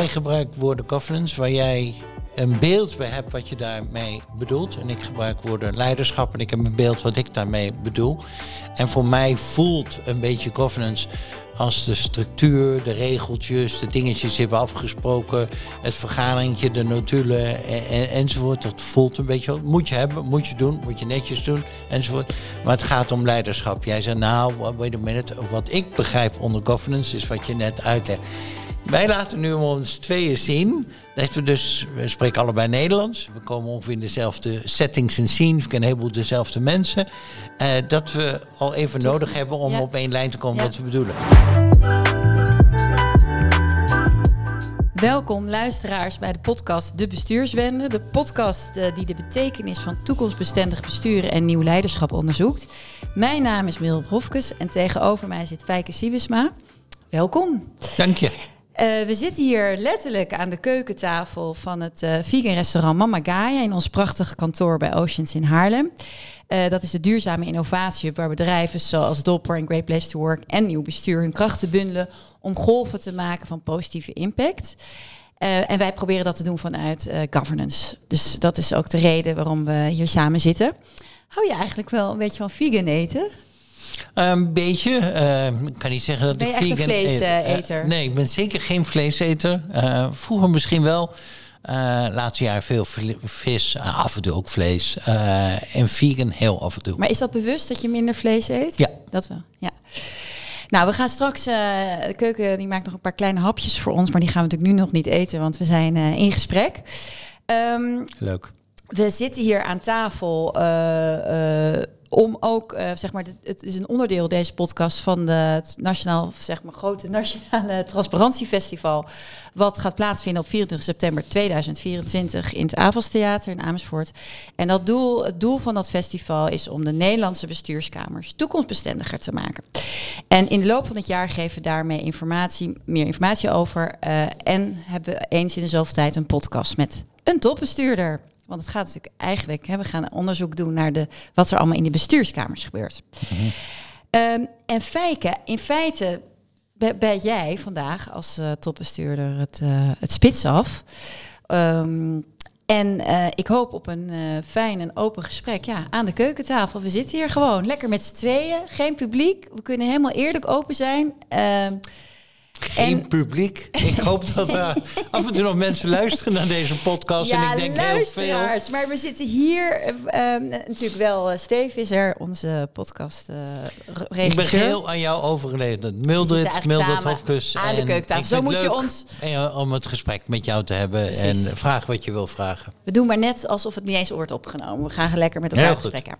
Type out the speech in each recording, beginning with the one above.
jij gebruikt woorden governance waar jij een beeld bij hebt wat je daarmee bedoelt. En ik gebruik woorden leiderschap en ik heb een beeld wat ik daarmee bedoel. En voor mij voelt een beetje governance als de structuur, de regeltjes, de dingetjes die we afgesproken, het vergaderingje, de notulen en, enzovoort. Dat voelt een beetje, moet je hebben, moet je doen, moet je netjes doen enzovoort. Maar het gaat om leiderschap. Jij zei nou, wait a minute, wat ik begrijp onder governance is wat je net uitlegt. Wij laten nu ons tweeën zien dat we dus, we spreken allebei Nederlands. We komen ongeveer in dezelfde settings en scenes. We kennen een heleboel dezelfde mensen. Uh, dat we al even nodig hebben om op één lijn te komen wat we bedoelen. Welkom luisteraars bij de podcast De Bestuurswende. De podcast uh, die de betekenis van toekomstbestendig besturen en nieuw leiderschap onderzoekt. Mijn naam is Mildred Hofkes en tegenover mij zit Fijke Siebesma. Welkom. Dank je. Uh, we zitten hier letterlijk aan de keukentafel van het uh, vegan restaurant Mama Gaia in ons prachtige kantoor bij Oceans in Haarlem. Uh, dat is de duurzame innovatie waar bedrijven zoals Dopper en Great Place to Work en nieuw bestuur hun krachten bundelen om golven te maken van positieve impact. en wij proberen dat te doen vanuit governance. Dus dat is ook de reden waarom we hier samen zitten. Hou je eigenlijk wel een beetje van vegan eten? Een beetje. Uh, ik kan niet zeggen dat ben ik vegan ben. vleeseter? Uh, nee, ik ben zeker geen vleeseter. Uh, vroeger misschien wel. laatste jaar veel vis, af en toe ook vlees. en vegan heel af en toe. Maar is dat bewust dat je minder vlees eet? Ja. Dat wel, ja. Nou, we gaan straks. de keuken die maakt nog een paar kleine hapjes voor ons. Maar die gaan we natuurlijk nu nog niet eten, want we zijn in gesprek. Um, Leuk. We zitten hier aan tafel om ook, uh, zeg maar, het is een onderdeel deze podcast van de, het nationaal, zeg maar, grote nationale transparantiefestival, wat gaat plaatsvinden op 24 september 2024 in het Avelstheater in Amersfoort. En dat doel, het doel van dat festival is om de Nederlandse bestuurskamers toekomstbestendiger te maken. En in de loop van het jaar geven we daarmee informatie, meer informatie over uh, en hebben eens in de zoveel tijd een podcast met een topbestuurder. Want het gaat natuurlijk eigenlijk, hè, we gaan onderzoek doen naar de, wat er allemaal in de bestuurskamers gebeurt. Mm en Fijke, in feite ben jij vandaag als uh, topbestuurder het, uh, het spits af. Um, en uh, ik hoop op een fijn en open gesprek ja, aan de keukentafel. We zitten hier gewoon lekker met z'n tweeën, geen publiek. We kunnen helemaal eerlijk open zijn. Ehm, geen publiek. Ik hoop dat er af en toe nog mensen luisteren naar deze podcast. Ja, en ik denk heel veel. Maar we zitten hier. Uh, natuurlijk wel. Uh, Steve is er, onze podcast uh, regisseur. Ik ben geheel aan jou overgeleverd. Mildred, Mildred Hofkus. Aan de keukentafel. Zo moet je ons. Om het gesprek met jou te hebben. Precies. En vraag wat je wil vragen. We doen maar net alsof het niet eens wordt opgenomen. We gaan lekker met elkaar gesprekken.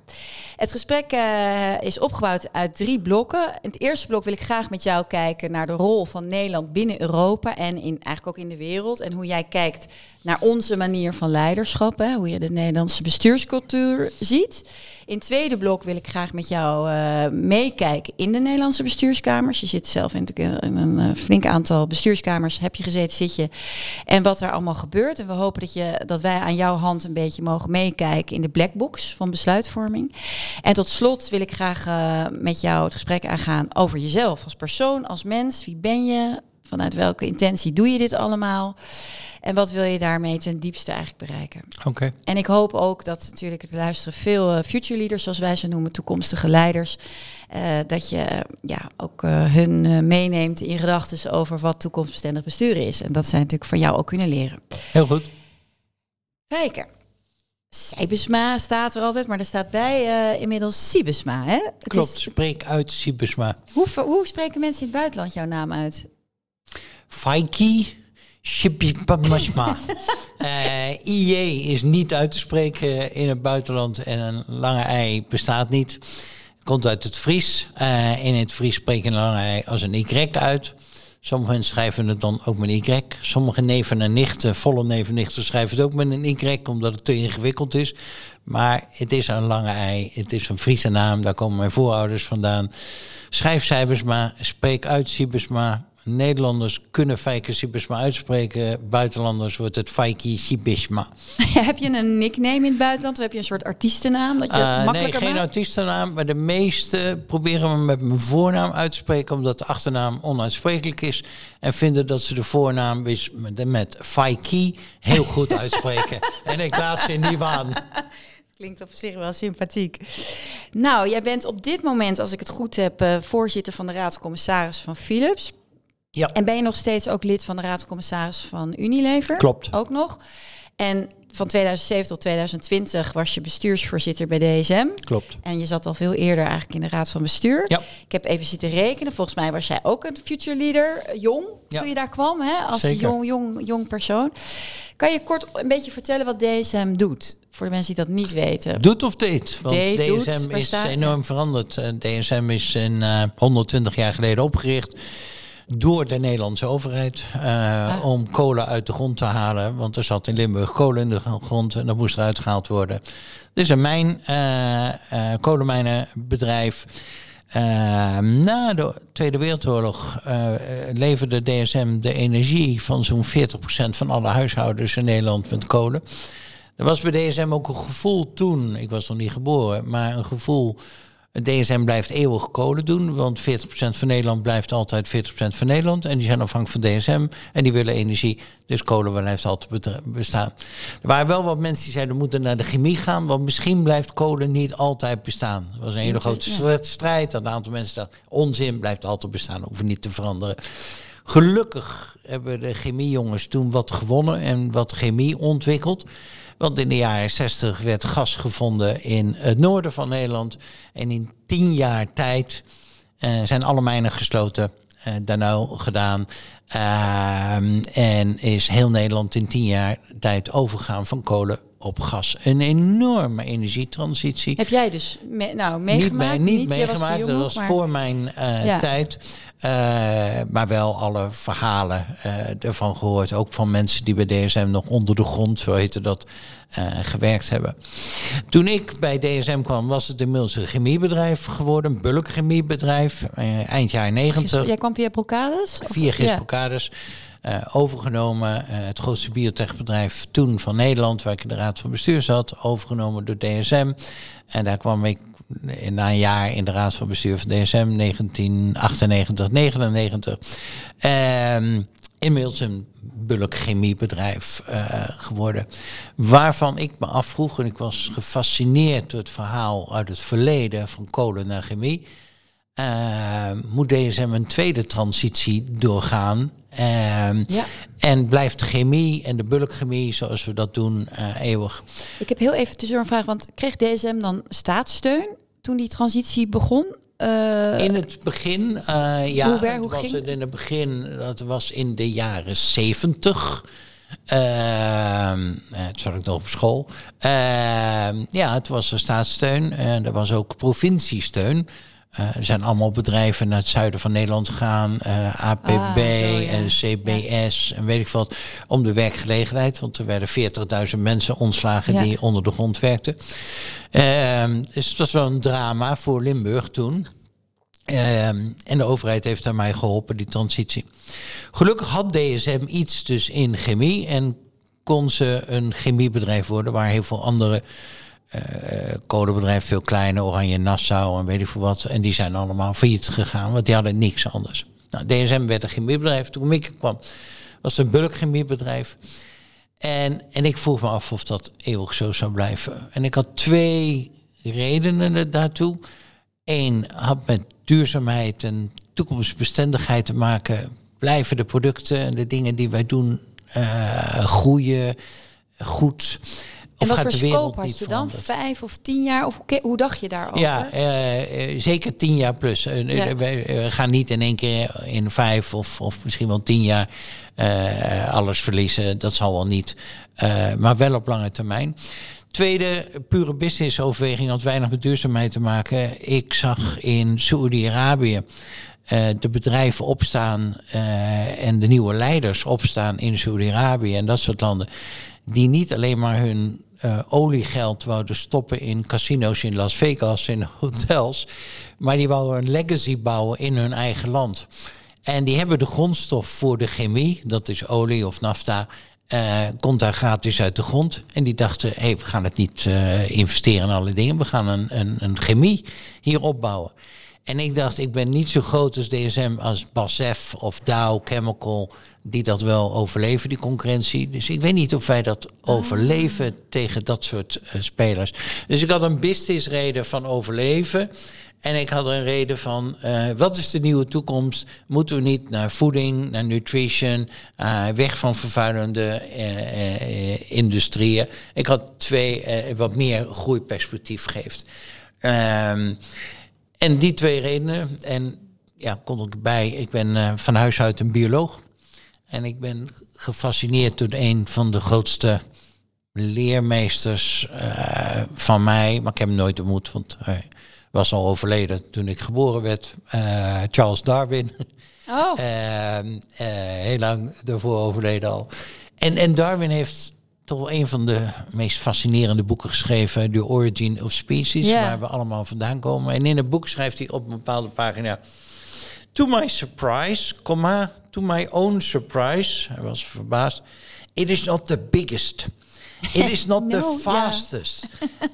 Het gesprek uh, is opgebouwd uit drie blokken. In het eerste blok wil ik graag met jou kijken naar de rol van Nederland binnen Europa en in, eigenlijk ook in de wereld. En hoe jij kijkt naar onze manier van leiderschap. Hè, hoe je de Nederlandse bestuurscultuur ziet. In het tweede blok wil ik graag met jou uh, meekijken in de Nederlandse bestuurskamers. Je zit zelf in, een uh, flink aantal bestuurskamers. Heb je gezeten, zit je. En wat er allemaal gebeurt. En we hopen dat, je, dat wij aan jouw hand een beetje mogen meekijken in de blackbox van besluitvorming. En tot slot wil ik graag uh, met jou het gesprek aangaan over jezelf als persoon, als mens. Wie ben je? Vanuit welke intentie doe je dit allemaal? En wat wil je daarmee ten diepste eigenlijk bereiken? Oké. En ik hoop ook dat natuurlijk het luisteren veel uh, future leaders, zoals wij ze noemen, toekomstige leiders, uh, dat je ja, ook uh, hun meeneemt in gedachten over wat toekomstbestendig besturen is. En dat zij natuurlijk van jou ook kunnen leren. Heel goed. Kijken. Sibesma staat er altijd, maar er staat bij inmiddels Sibesma. Hè? Klopt, is... spreek uit Sibesma. Hoe, hoe spreken mensen in het buitenland jouw naam uit? Faiki Shipipamashma. uh, IJ is niet uit te spreken in het buitenland en een lange ei bestaat niet. Komt uit het Fries. Uh, in het Fries spreken een lange ei als een Y uit. Sommigen schrijven het dan ook met een Y. Sommige neven en nichten, volle neven en nichten, schrijven het ook met een Y, omdat het te ingewikkeld is. Maar het is een lange ei. Het is een Friese naam, daar komen mijn voorouders vandaan. Schrijf Sijbersma, spreek uit Sibesma. Nederlanders kunnen Sibisma uitspreken. Buitenlanders wordt het Sibisma. heb je een nickname in het buitenland? Of heb je een soort artiestennaam? Dat je uh, nee, geen artiestennaam. Maar de meeste proberen me met mijn voornaam uit te spreken. Omdat de achternaam onuitsprekelijk is. En vinden dat ze de voornaam met, met heel goed uitspreken. en ik laat ze niet aan. Klinkt op zich wel sympathiek. Nou, jij bent op dit moment, als ik het goed heb, uh, voorzitter van de Raad van Commissaris van Philips. Ja. En ben je nog steeds ook lid van de Raad van Commissaris van Unilever? Klopt. Ook nog. En van 2007 tot 2020 was je bestuursvoorzitter bij DSM. Klopt. En je zat al veel eerder eigenlijk in de raad van bestuur. Ja. Ik heb even zitten rekenen. Volgens mij was jij ook een future leader, eh, jong, ja. toen je daar kwam, hè? als jong, jong, jong persoon. Kan je kort een beetje vertellen wat DSM doet? Voor de mensen die dat niet weten. Doet of deed? Want DSM is enorm veranderd. DSM is in uh, 120 jaar geleden opgericht door de Nederlandse overheid uh, om kolen uit de grond te halen. Want er zat in Limburg kolen in de grond en dat moest eruit gehaald worden. Dit is een mijn, uh, uh, kolenmijnenbedrijf. na de Tweede Wereldoorlog leverde DSM de energie van zo'n 40% van alle huishoudens in Nederland met kolen. Er was bij DSM ook een gevoel toen, ik was nog niet geboren, maar een gevoel DSM blijft eeuwig kolen doen, want 40% van Nederland blijft altijd 40% van Nederland. En die zijn afhankelijk van DSM en die willen energie. Dus kolen blijft altijd bestaan. Er waren wel wat mensen die zeiden, we moeten naar de chemie gaan, want misschien blijft kolen niet altijd bestaan. Er was een hele grote strijd. Een aantal mensen dachten, onzin blijft altijd bestaan, hoeven niet te veranderen. Gelukkig hebben de chemiejongens toen wat gewonnen en wat chemie ontwikkeld. Want in de jaren 60 werd gas gevonden in het noorden van Nederland. En in tien jaar tijd uh, zijn alle mijnen gesloten. Uh, daarna gedaan. Uh, en is heel Nederland in tien jaar tijd overgegaan van kolen op gas. Een enorme energietransitie. Heb jij dus me nou, meegemaakt? Niet, niet, meegemaakt, dat was voor mijn uh, tijd. Uh, maar wel alle verhalen uh, ervan gehoord. Ook van mensen die bij DSM nog onder de grond, zo heette dat, gewerkt hebben. Toen ik bij DSM kwam, was het inmiddels een chemiebedrijf geworden. Een bulkchemiebedrijf. eind jaar 90. Jij kwam via Procades? Via Gis. Uh, overgenomen. Uh, het grootste biotechbedrijf toen van Nederland, waar ik in de raad van bestuur zat, overgenomen door DSM. En daar kwam ik na een jaar in de raad van bestuur van DSM, 1998, 99. Um, inmiddels een bulkchemiebedrijf uh, geworden. Waarvan ik me afvroeg, en ik was gefascineerd door het verhaal uit het verleden van kolen naar chemie. Uh, moet DSM een tweede transitie doorgaan. Uh, ja. En blijft chemie en de bulkchemie zoals we dat doen uh, eeuwig. Ik heb heel even tussendoor een vraag, want kreeg DSM dan staatssteun toen die transitie begon? Uh, in het begin, ja, hoe, hoe was ging? het in het begin, dat was in de jaren zeventig. Uh, het zat ik nog op school. Uh, ja, het was een staatssteun en er was ook provinciesteun. Uh, er zijn allemaal bedrijven naar het zuiden van Nederland gegaan. Uh, APB ah, en CBS en weet ik wat. Om de werkgelegenheid. Want er werden 40.000 mensen ontslagen ja. die onder de grond werkten. Uh, dus het was wel een drama voor Limburg toen. en de overheid heeft mij geholpen, die transitie. Gelukkig had DSM iets dus in chemie. En kon ze een chemiebedrijf worden waar heel veel andere kolenbedrijf, veel kleiner, Oranje Nassau en weet ik veel wat. En die zijn allemaal failliet gegaan, want die hadden niks anders. Nou, DSM werd een chemiebedrijf. Toen ik kwam, was een bulkchemiebedrijf. En, en ik vroeg me af of dat eeuwig zo zou blijven. En ik had twee redenen daartoe. Eén had met duurzaamheid en toekomstbestendigheid te maken. Blijven de producten en de dingen die wij doen uh, groeien goed. En wat voor scope had je dan? Vijf of tien jaar? Of hoe, hoe dacht je daarover? Ja, uh, zeker tien jaar plus. Ja. We gaan niet in één keer in vijf of, of misschien wel tien jaar uh, alles verliezen. Dat zal wel niet. maar wel op lange termijn. Tweede, pure business overweging had weinig met duurzaamheid te maken. Ik zag in Saoedi-Arabië de bedrijven opstaan en de nieuwe leiders opstaan in Saoedi-Arabië en dat soort landen. Die niet alleen maar hun uh, oliegeld wouden stoppen in casino's in Las Vegas, in hotels. Maar die wouden een legacy bouwen in hun eigen land. En die hebben de grondstof voor de chemie, dat is olie of nafta, uh, komt daar gratis uit de grond. En die dachten, hey, we gaan het niet uh, investeren in alle dingen, we gaan een, een, een chemie hier opbouwen. En ik dacht, ik ben niet zo groot als DSM, als BASF of Dow Chemical, die dat wel overleven, die concurrentie. Dus ik weet niet of wij dat overleven tegen dat soort uh, spelers. Dus ik had een businessreden van overleven. En ik had een reden van, uh, wat is de nieuwe toekomst? Moeten we niet naar voeding, naar nutrition, uh, weg van vervuilende uh, industrieën? Ik had twee, wat meer groeiperspectief geeft. Um, en die twee redenen, en ja, kon ik bij, ik ben van huis uit een bioloog. En ik ben gefascineerd door een van de grootste leermeesters van mij. Maar ik heb hem nooit ontmoet, want was al overleden toen ik geboren werd. Uh, Charles Darwin. Oh. uh, uh, heel lang daarvoor overleden al. En, en Darwin heeft toch wel een van de meest fascinerende boeken geschreven. The Origin of Species, yeah. waar we allemaal vandaan komen. En in het boek schrijft hij op een bepaalde pagina... To my surprise, comma, to my own surprise, hij was verbaasd... It is not the biggest... It is not no, the fastest.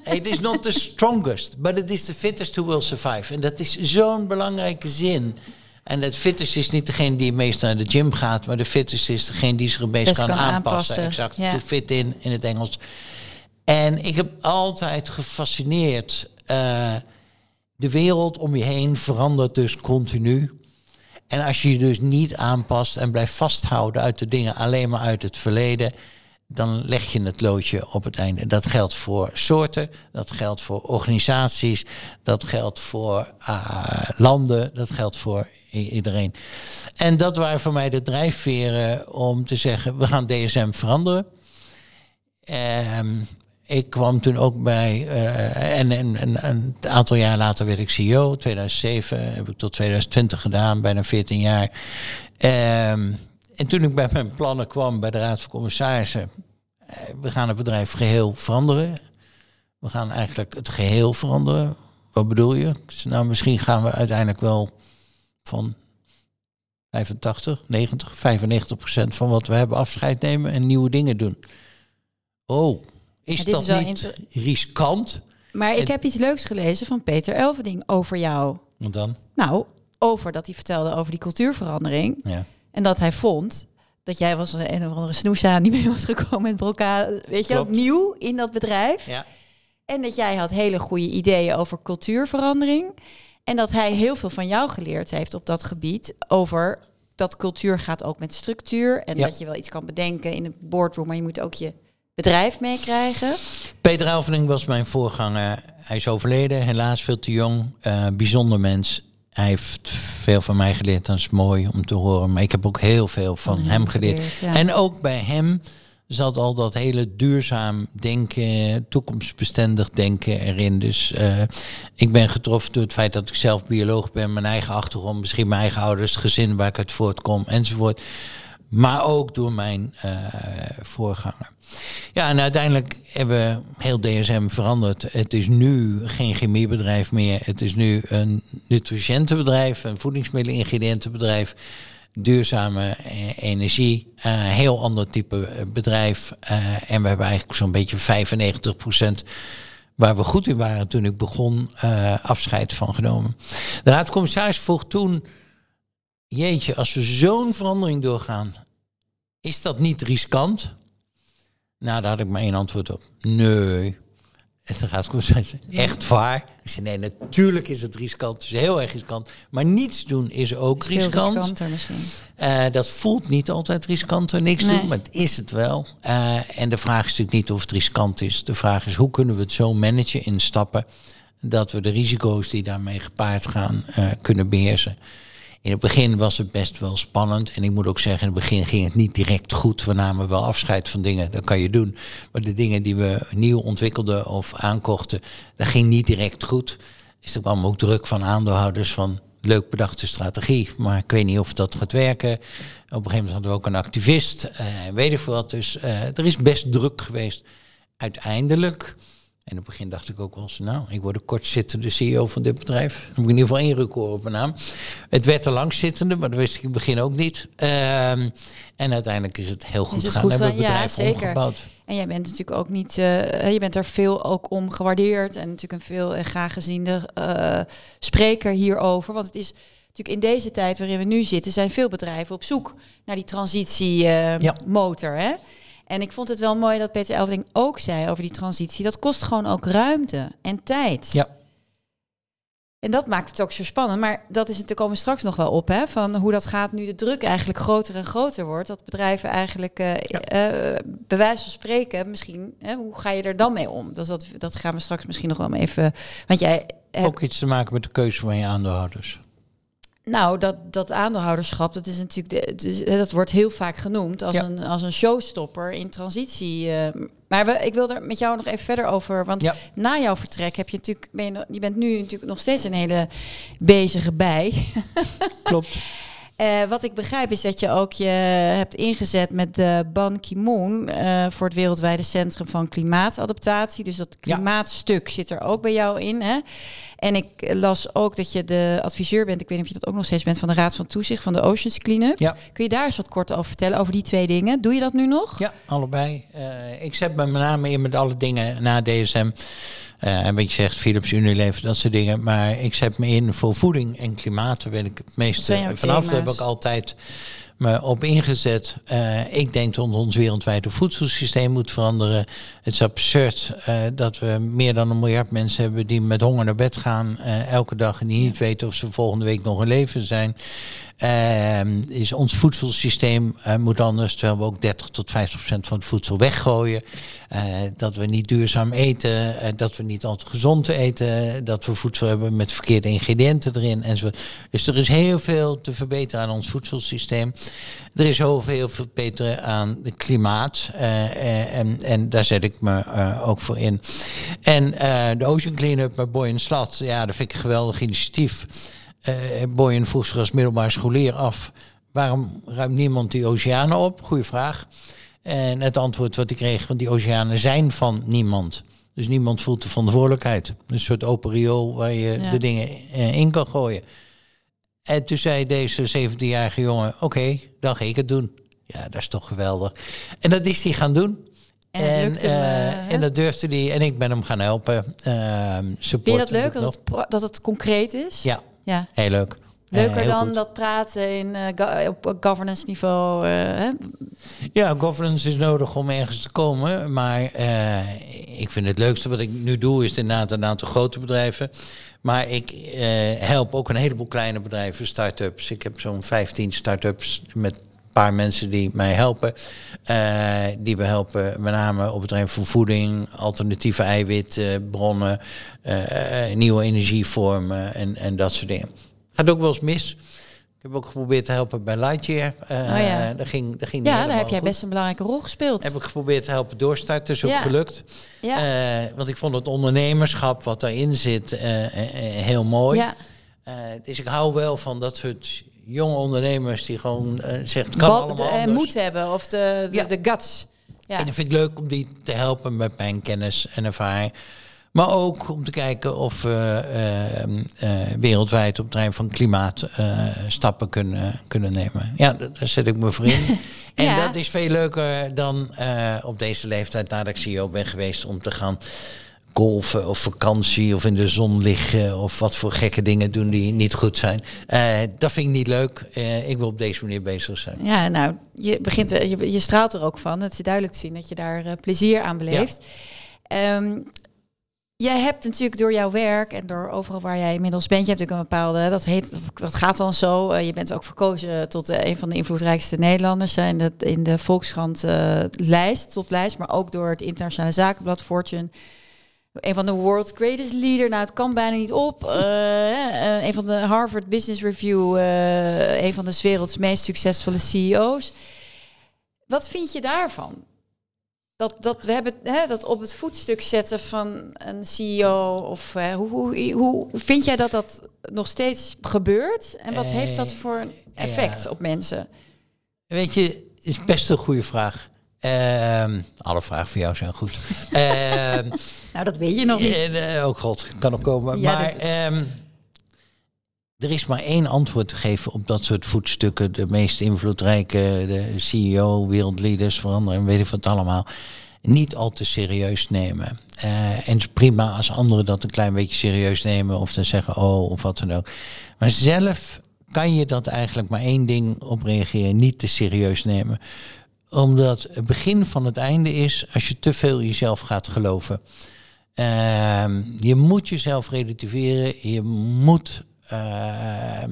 Yeah. it is not the strongest. But it is the fittest who will survive. En dat is zo'n belangrijke zin. En het fittest is niet degene die het meest naar de gym gaat, maar de fittest is degene die zich het meest kan, kan, aanpassen. Exact, yeah. to fit in in het Engels. En ik heb altijd gefascineerd. Uh, de wereld om je heen verandert dus continu. En als je je dus niet aanpast en blijft vasthouden uit de dingen alleen maar uit het verleden, dan leg je het loodje op het einde. Dat geldt voor soorten, dat geldt voor organisaties, dat geldt voor uh, landen, dat geldt voor iedereen. En dat waren voor mij de drijfveren om te zeggen, we gaan DSM veranderen. Um, ik kwam toen ook bij, uh, en, en, en, een aantal jaar later werd ik CEO, 2007 heb ik tot 2020 gedaan, bijna 14 jaar. Um, en toen ik bij mijn plannen kwam bij de Raad van Commissarissen, eh, we gaan het bedrijf geheel veranderen. We gaan eigenlijk het geheel veranderen. Wat bedoel je? Nou, misschien gaan we uiteindelijk wel van 85, 90, 95 procent van wat we hebben afscheid nemen en nieuwe dingen doen. Oh, is dat is niet riskant? Maar ik heb iets leuks gelezen van Peter Elverding over jou. Wat dan? Nou, over dat hij vertelde over die cultuurverandering. Ja. En dat hij vond dat jij was een of andere snoesa die mee was gekomen met broka, weet je, opnieuw in dat bedrijf. Ja. En dat jij had hele goede ideeën over cultuurverandering. En dat hij heel veel van jou geleerd heeft op dat gebied over dat cultuur gaat ook met structuur. En dat je wel iets kan bedenken in een boardroom, maar je moet ook je bedrijf meekrijgen. Peter Elvening was mijn voorganger. Hij is overleden, helaas veel te jong. Uh, bijzonder mens. Hij heeft veel van mij geleerd, dat is mooi om te horen. Maar ik heb ook heel veel van hem geleerd. En ook bij hem zat al dat hele duurzaam denken, toekomstbestendig denken erin. Dus uh, ik ben getroffen door het feit dat ik zelf bioloog ben, mijn eigen achtergrond, misschien mijn eigen ouders, gezin waar ik uit voortkom enzovoort. Maar ook door mijn uh, voorganger. Ja, en uiteindelijk hebben we heel DSM veranderd. Het is nu geen chemiebedrijf meer. Het is nu een nutriëntenbedrijf, een voedingsmiddelingrediëntenbedrijf, duurzame eh, energie, een uh, heel ander type eh, bedrijf. En we hebben eigenlijk zo'n beetje 95 procent waar we goed in waren toen ik begon, afscheid van genomen. De Raad van Commissaris vroeg toen, jeetje, als we zo'n verandering doorgaan, is dat niet riskant? Nou, daar had ik maar één antwoord op. Nee. En dan gaat het echt waar? Ik zei, nee, natuurlijk is het riskant. Het is heel erg riskant. Maar niets doen is ook is riskant. riskanter misschien. Uh, dat voelt niet altijd riskanter, niks doen, maar het is het wel. Uh, en de vraag is natuurlijk niet of het riskant is. De vraag is, hoe kunnen we het zo managen in stappen... dat we de risico's die daarmee gepaard gaan uh, kunnen beheersen. In het begin was het best wel spannend. En ik moet ook zeggen, in het begin ging het niet direct goed. We namen wel afscheid van dingen, dat kan je doen. Maar de dingen die we nieuw ontwikkelden of aankochten, dat ging niet direct goed. Dus er kwam ook druk van aandeelhouders van leuk bedachte strategie, maar ik weet niet of dat gaat werken. Op een gegeven moment hadden we ook een activist, uh, weet ik wat. Dus uh, er is best druk geweest. Uiteindelijk En in het begin dacht ik ook wel eens, nou, ik word de kortzittende CEO van dit bedrijf. Dan moet ik in ieder geval één record op mijn naam. Het werd de langzittende, maar dat wist ik in het begin ook niet. Ehm, en uiteindelijk is het heel goed gegaan. We hebben het? Ja, bedrijf zeker. omgebouwd. En jij bent natuurlijk ook niet, eh, je bent er veel ook om gewaardeerd en natuurlijk een veel eh, graag geziende eh, spreker hierover. Want het is natuurlijk in deze tijd waarin we nu zitten, zijn veel bedrijven op zoek naar die transitiemotor. Ja. hè? En ik vond het wel mooi dat Peter Elving ook zei over die transitie. Dat kost gewoon ook ruimte en tijd. Ja. En dat maakt het ook zo spannend. Maar dat is natuurlijk komen we straks nog wel op, hè? Van hoe dat gaat nu de druk eigenlijk groter en groter wordt. Dat bedrijven eigenlijk, Ja. eh, bij wijze van spreken, misschien, hè, hoe ga je er dan mee om? Dus dat, dat gaan we straks misschien nog wel even. Want jij hebt Ook iets te maken met de keuze van je aandeelhouders. Nou, dat, dat aandeelhouderschap, dat is natuurlijk, de, dus, dat wordt heel vaak genoemd als, Ja. een, als een showstopper in transitie. eh. maar we, ik wil er met jou nog even verder over, want Ja. na jouw vertrek heb je natuurlijk, ben je, je bent nu natuurlijk nog steeds een hele bezige bij. Klopt. Eh, wat ik begrijp is dat je ook je hebt ingezet met de Ban Ki-moon eh, voor het Wereldwijde Centrum van Klimaatadaptatie. Dus dat Ja. klimaatstuk zit er ook bij jou in. Hè? En ik las ook dat je de adviseur bent, ik weet niet of je dat ook nog steeds bent, van de Raad van Toezicht van de Oceans Cleanup. Ja. Kun je daar eens wat kort over vertellen, over die twee dingen? Doe je dat nu nog? Ja, allebei. Eh, ik zet me met name in met alle dingen na DSM. Eh en wat je zegt, Philips, Unilever, dat soort dingen. Maar ik zet me in voor voeding en klimaat. Daar ben ik het meeste vanaf. Daar heb ik altijd me op ingezet. Eh, ik denk dat ons wereldwijde voedselsysteem moet veranderen. Het is absurd eh, dat we meer dan een miljard mensen hebben die met honger naar bed gaan elke dag en die niet weten of ze volgende week nog in leven zijn. Ehm, is ons voedselsysteem eh, moet anders, terwijl we ook 30 tot 50 procent van het voedsel weggooien. Eh, dat we niet duurzaam eten, eh, dat we niet altijd gezond eten, dat we voedsel hebben met verkeerde ingrediënten erin enzovoort. Dus er is heel veel te verbeteren aan ons voedselsysteem. Er is heel veel te verbeteren aan het klimaat en, en daar zet ik me ook voor in. En de Ocean Cleanup bij Boy en Slat, ja, dat vind ik een geweldig initiatief. Eh Boyen vroeg zich als middelbaar scholier af... waarom ruimt niemand die oceanen op? Goeie vraag. En het antwoord wat ik kreeg, want die oceanen zijn van niemand. Dus niemand voelt de verantwoordelijkheid. Een soort open riool waar je Ja. de dingen eh, in kan gooien. En toen zei deze 17-jarige jongen, oké, dan ga ik het doen. Ja, dat is toch geweldig. En dat is hij gaan doen. En lukte hem, eh, en dat durfde hij. En ik ben hem gaan helpen. Ehm Vind je dat leuk, dat het, dat het concreet is? Ja, ja. heel leuk. Leuker Eh, dan goed. dat praten in, eh, go- op governance niveau. eh, hè? Ja, governance is nodig om ergens te komen. Maar eh, ik vind het leukste wat ik nu doe, is inderdaad een aantal grote bedrijven. Maar ik eh, help ook een heleboel kleine bedrijven, start-ups. Ik heb zo'n 15 start-ups met paar mensen die mij helpen. Eh, die we helpen met name op het terrein van voeding, alternatieve eiwitbronnen, eh, nieuwe energievormen en, en dat soort dingen. Gaat ook wel eens mis. Ik heb ook geprobeerd te helpen bij Lightyear. Oh ja. dat ging, dat ging Ja, daar heb jij best een belangrijke rol gespeeld. Heb ik geprobeerd te helpen doorstarten, is ook Ja. gelukt. ja. Want ik vond het ondernemerschap wat daarin zit heel mooi. ja. Dus ik hou wel van dat soort jonge ondernemers die gewoon eh zegt, kan Wat- allemaal en anders. moed hebben of de, de, Ja. de guts. Ja. En ik vind het leuk om die te helpen met mijn kennis en ervaring. Maar ook om te kijken of we eh, eh, wereldwijd op het terrein van klimaat eh, stappen kunnen, kunnen nemen. Ja, daar zet ik me voor in. En Ja. dat is veel leuker dan eh, op deze leeftijd nadat ik CEO ben geweest om te gaan golfen of vakantie of in de zon liggen of wat voor gekke dingen doen die niet goed zijn. Eh, dat vind ik niet leuk. Eh, ik wil op deze manier bezig zijn. Ja, nou, je, begint, er- je, je straalt er ook van. Het is duidelijk te zien dat je daar eh, plezier aan beleeft. Ehm, jij hebt natuurlijk door jouw werk en door overal waar jij inmiddels bent, je hebt natuurlijk een bepaalde, dat, heet, dat, dat gaat dan zo. eh, je bent ook verkozen tot eh, een van de invloedrijkste Nederlanders hè, in de, in de Volkskrant eh, lijst, toplijst, maar ook door het internationale zakenblad Fortune. Een van de world's greatest leader. Nou, het kan bijna niet op. Eh, een van de Harvard Business Review. eh, een van de werelds meest succesvolle CEO's. Wat vind je daarvan? Dat, dat we hebben hè, dat op het voetstuk zetten van een CEO. Of hoe, hoe, hoe vind jij dat dat nog steeds gebeurt? En wat heeft dat voor een effect ja. op mensen? Weet je, is best een goede vraag. Ehm, alle vragen voor jou zijn goed. Ehm, Nou, dat weet je nog niet. en, eh, oh god, kan nog komen. Ja, maar dat- ehm, er is maar één antwoord te geven op dat soort voetstukken. De meest invloedrijke, de CEO, wereldleaders, veranderen, weet ik wat allemaal. Niet al te serieus nemen. Eh, en het is prima als anderen dat een klein beetje serieus nemen. Of dan zeggen, oh, of wat dan ook. Maar zelf kan je dat eigenlijk maar één ding op reageren. Niet te serieus nemen omdat het begin van het einde is als je te veel jezelf gaat geloven. Ehm, je moet jezelf relativeren. Je moet ehm,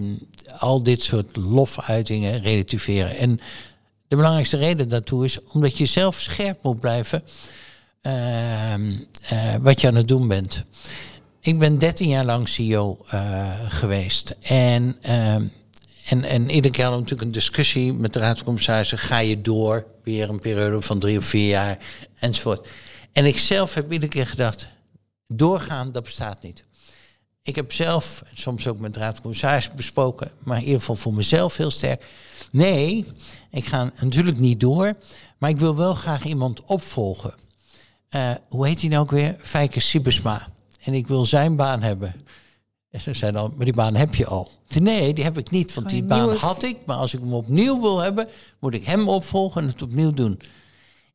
al dit soort lofuitingen relativeren. En de belangrijkste reden daartoe is omdat je zelf scherp moet blijven ehm, eh, wat je aan het doen bent. Ik ben 13 jaar lang CEO eh, geweest. En, en, en iedere keer hadden we natuurlijk een discussie met de Raad van Commissarissen. Ga je door, weer een periode van drie of vier jaar, enzovoort. En ik zelf heb iedere keer gedacht, doorgaan, dat bestaat niet. Ik heb zelf, soms ook met de Raad van Commissarissen besproken, maar in ieder geval voor mezelf heel sterk. Nee, ik ga natuurlijk niet door, maar ik wil wel graag iemand opvolgen. Eh, hoe heet hij nou ook weer? Fijke Sibesma. En ik wil zijn baan hebben. En ze zei dan, maar die baan heb je al. Nee, die heb ik niet, want die Gewoon baan had ik. Maar als ik hem opnieuw wil hebben, moet ik hem opvolgen en het opnieuw doen.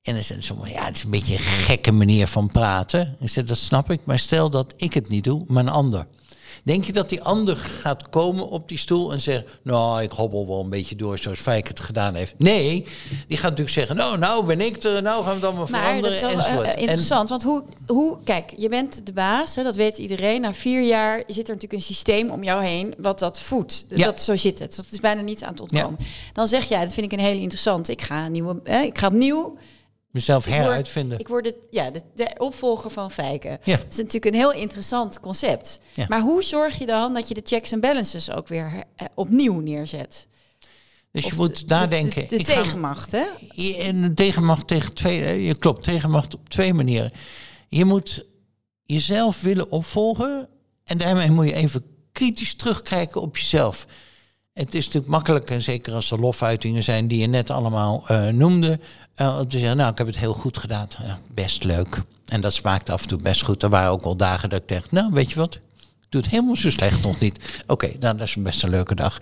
En dan zei ze, ja, het is een beetje een gekke manier van praten. Ik zei, dat snap ik, maar stel dat ik het niet doe, maar een ander. Denk je dat die ander gaat komen op die stoel en zeggen... nou, ik hobbel wel een beetje door zoals Fijk het gedaan heeft. Nee, die gaat natuurlijk zeggen... nou, nou ben ik er, nou gaan we allemaal Maar dat veranderen, is wel enzovoort. eh, En- interessant, want hoe, hoe, kijk, je bent de baas, hè, dat weet iedereen. Na vier jaar zit er natuurlijk een systeem om jou heen wat dat voedt. Ja. Dat, zo zit het. Dat is bijna niet aan het ontkomen. Dan zeg jij, dat vind ik een hele interessante. Ik ga, nieuwe, ik ga opnieuw. Mezelf Ik word- heruitvinden. Ik word de, ja, de, de opvolger van Fijken. Ja. Dat is natuurlijk een heel interessant concept. Ja. Maar hoe zorg je dan dat je de checks en balances ook weer opnieuw neerzet? dus je Of moet de- nadenken. De, de, ga- tegenmacht, hè? Je- En een tegenmacht tegen twee. Je klopt, tegenmacht op twee manieren. Je moet jezelf willen opvolgen. En daarmee moet je even kritisch terugkijken op jezelf. Het is natuurlijk makkelijk, en zeker als er lofuitingen zijn die je net allemaal eh, noemde. eh, om te zeggen, nou, ik heb het heel goed gedaan. Ja, best leuk. En dat smaakt af en toe best goed. Er waren ook wel dagen dat ik dacht, nou, weet je wat? Ik doe het helemaal zo slecht nog niet. Oké, nou, dat is best een leuke dag.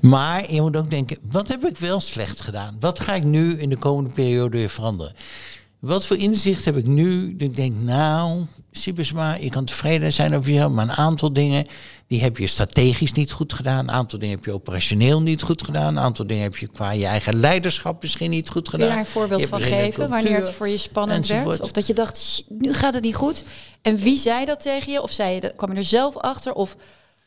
Maar je moet ook denken, wat heb ik wel slecht gedaan? Wat ga ik nu in de komende periode weer veranderen? Wat voor inzicht heb ik nu? Dat ik denk, nou, Sibesma, je kan tevreden zijn over jezelf, maar een aantal dingen, die heb je strategisch niet goed gedaan. Een aantal dingen heb je operationeel niet goed gedaan. Een aantal dingen heb je qua je eigen leiderschap misschien niet goed Kun gedaan. je daar een voorbeeld van geven? Wanneer het voor je spannend werd? Of dat je dacht, "Shit, nu gaat het niet goed. En wie zei dat tegen je? Of zei je, dat- kwam je er zelf achter? Of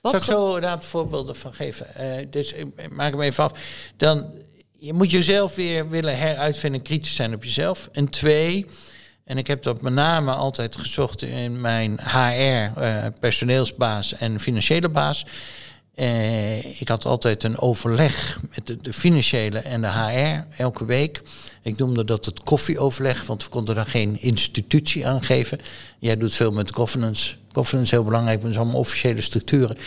wat Zal ik zo inderdaad voorbeelden van geven? Eh, dus ik maak hem even af. Dan, je moet jezelf weer willen heruitvinden, kritisch zijn op jezelf. En twee, en ik heb dat met name altijd gezocht in mijn HR, eh, personeelsbaas en financiële baas. Eh, ik had altijd een overleg met de, financiële en de HR elke week. Ik noemde dat het koffieoverleg, want we konden daar geen institutie aan geven. Jij doet veel met governance. Governance is heel belangrijk, zijn allemaal officiële structuren.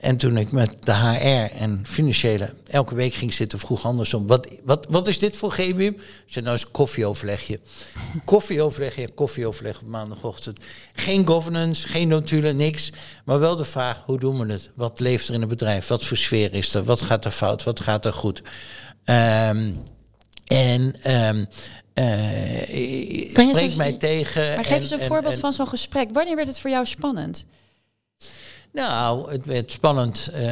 En toen ik met de HR en financiële elke week ging zitten, vroeg andersom: wat, wat, wat is dit voor GWIM? Ik zei: Nou, is een koffieoverlegje. koffieoverleg, op maandagochtend. Geen governance, geen notulen, niks. Maar wel de vraag: hoe doen we het? Wat leeft er in het bedrijf? Wat voor sfeer is er? Wat gaat er fout? Wat gaat er goed? Ehm, en Kan je spreek mij tegen. Maar geef en- eens een en- voorbeeld en- van zo'n gesprek. Wanneer werd het voor jou spannend? Nou, het werd spannend. eh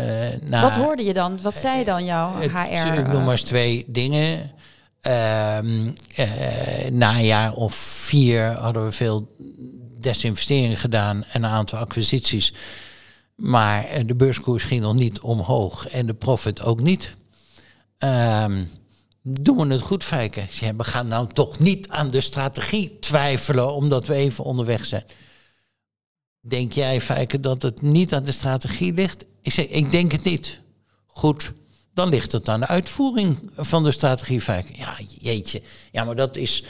na, Wat hoorde je dan? Wat zei dan jouw Het- HR? Ik noem maar eens twee dingen. Eh, na een jaar of vier hadden we veel desinvesteringen gedaan en een aantal acquisities. Maar eh, de beurskoers ging nog niet omhoog en de profit ook niet. Ehm, doen we het goed, zei, we gaan nou toch niet aan de strategie twijfelen omdat we even onderweg zijn. Denk jij, Fijke, dat het niet aan de strategie ligt? Ik zeg, ik denk het niet. Goed, dan ligt het aan de uitvoering van de strategie, Fijke. Ja, jeetje. Ja, maar dat is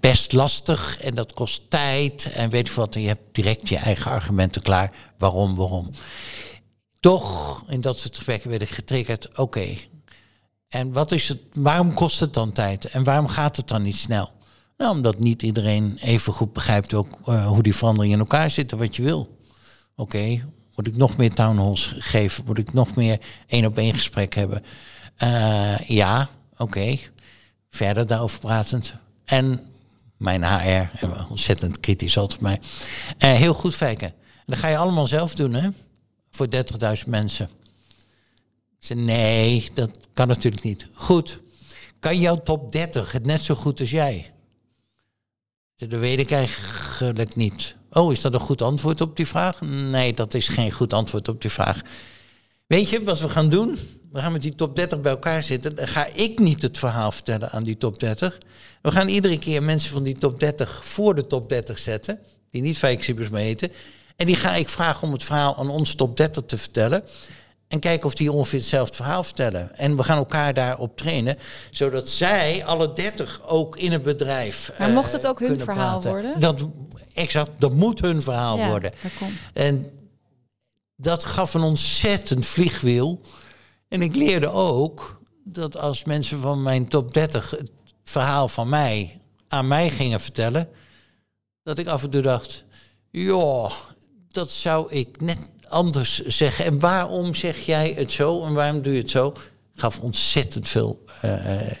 best lastig en dat kost tijd en weet ik wat. Je hebt direct je eigen argumenten klaar. Waarom, waarom? Toch, in dat soort gesprekken werd ik getriggerd. Oké, En wat is het, waarom kost het dan tijd? En waarom gaat het dan niet snel? Nou, omdat niet iedereen even goed begrijpt ook eh, hoe die veranderingen in elkaar zitten, wat je wil. Oké, moet ik nog meer townhalls geven? Moet ik nog meer één op één gesprek hebben? Uh, ja, oké. Verder daarover pratend. En mijn HR, ontzettend kritisch altijd mij. Uh, heel goed fijken. Dat ga je allemaal zelf doen, hè? Voor 30.000 mensen. Ze nee, dat kan natuurlijk niet. Goed. Kan jouw top 30 het net zo goed als jij? Dat weet ik eigenlijk niet. Oh, is dat een goed antwoord op die vraag? Nee, dat is geen goed antwoord op die vraag. Weet je wat we gaan doen? We gaan met die top 30 bij elkaar zitten. Dan ga ik niet het verhaal vertellen aan die top 30. We gaan iedere keer mensen van die top 30 voor de top 30 zetten. Die niet fake mee eten. En die ga ik vragen om het verhaal aan ons top 30 te vertellen. En kijken of die ongeveer hetzelfde verhaal vertellen. En we gaan elkaar daarop trainen, zodat zij, alle dertig, ook in het bedrijf. Maar mocht het ook hun verhaal worden? Dat, exact, dat moet hun verhaal ja, worden. Dat en dat gaf een ontzettend vliegwiel. En ik leerde ook dat als mensen van mijn top 30 het verhaal van mij aan mij gingen vertellen, dat ik af en toe dacht: joh, dat zou ik net anders zeggen. En waarom zeg jij het zo en waarom doe je het zo? Gaf ontzettend veel uh,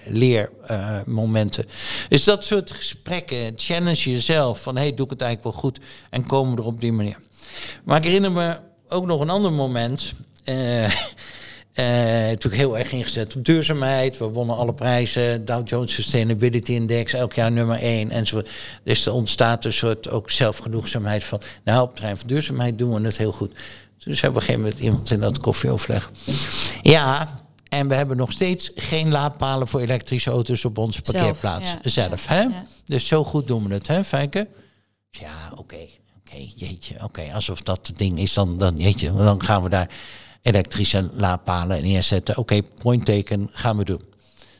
leermomenten. Uh, dus dat soort gesprekken, challenge jezelf van hey, doe ik het eigenlijk wel goed en komen er op die manier. Maar ik herinner me ook nog een ander moment. Uh, toen heel erg ingezet op duurzaamheid. We wonnen alle prijzen. Dow Jones Sustainability Index, elk jaar nummer één. Enzovoort. Dus er ontstaat een soort ook zelfgenoegzaamheid van... nou, op het van duurzaamheid doen we het heel goed. Dus op een gegeven moment iemand in dat koffieoverleg. Ja, en we hebben nog steeds geen laadpalen voor elektrische auto's op onze parkeerplaats. Zelf, hè? Dus zo goed doen we het, hè, Fijke? Ja, oké. Oké, jeetje. Oké, alsof dat het ding is, dan, dan, jeetje, dan gaan we daar elektrische laadpalen neerzetten. Oké, point taken, gaan we doen.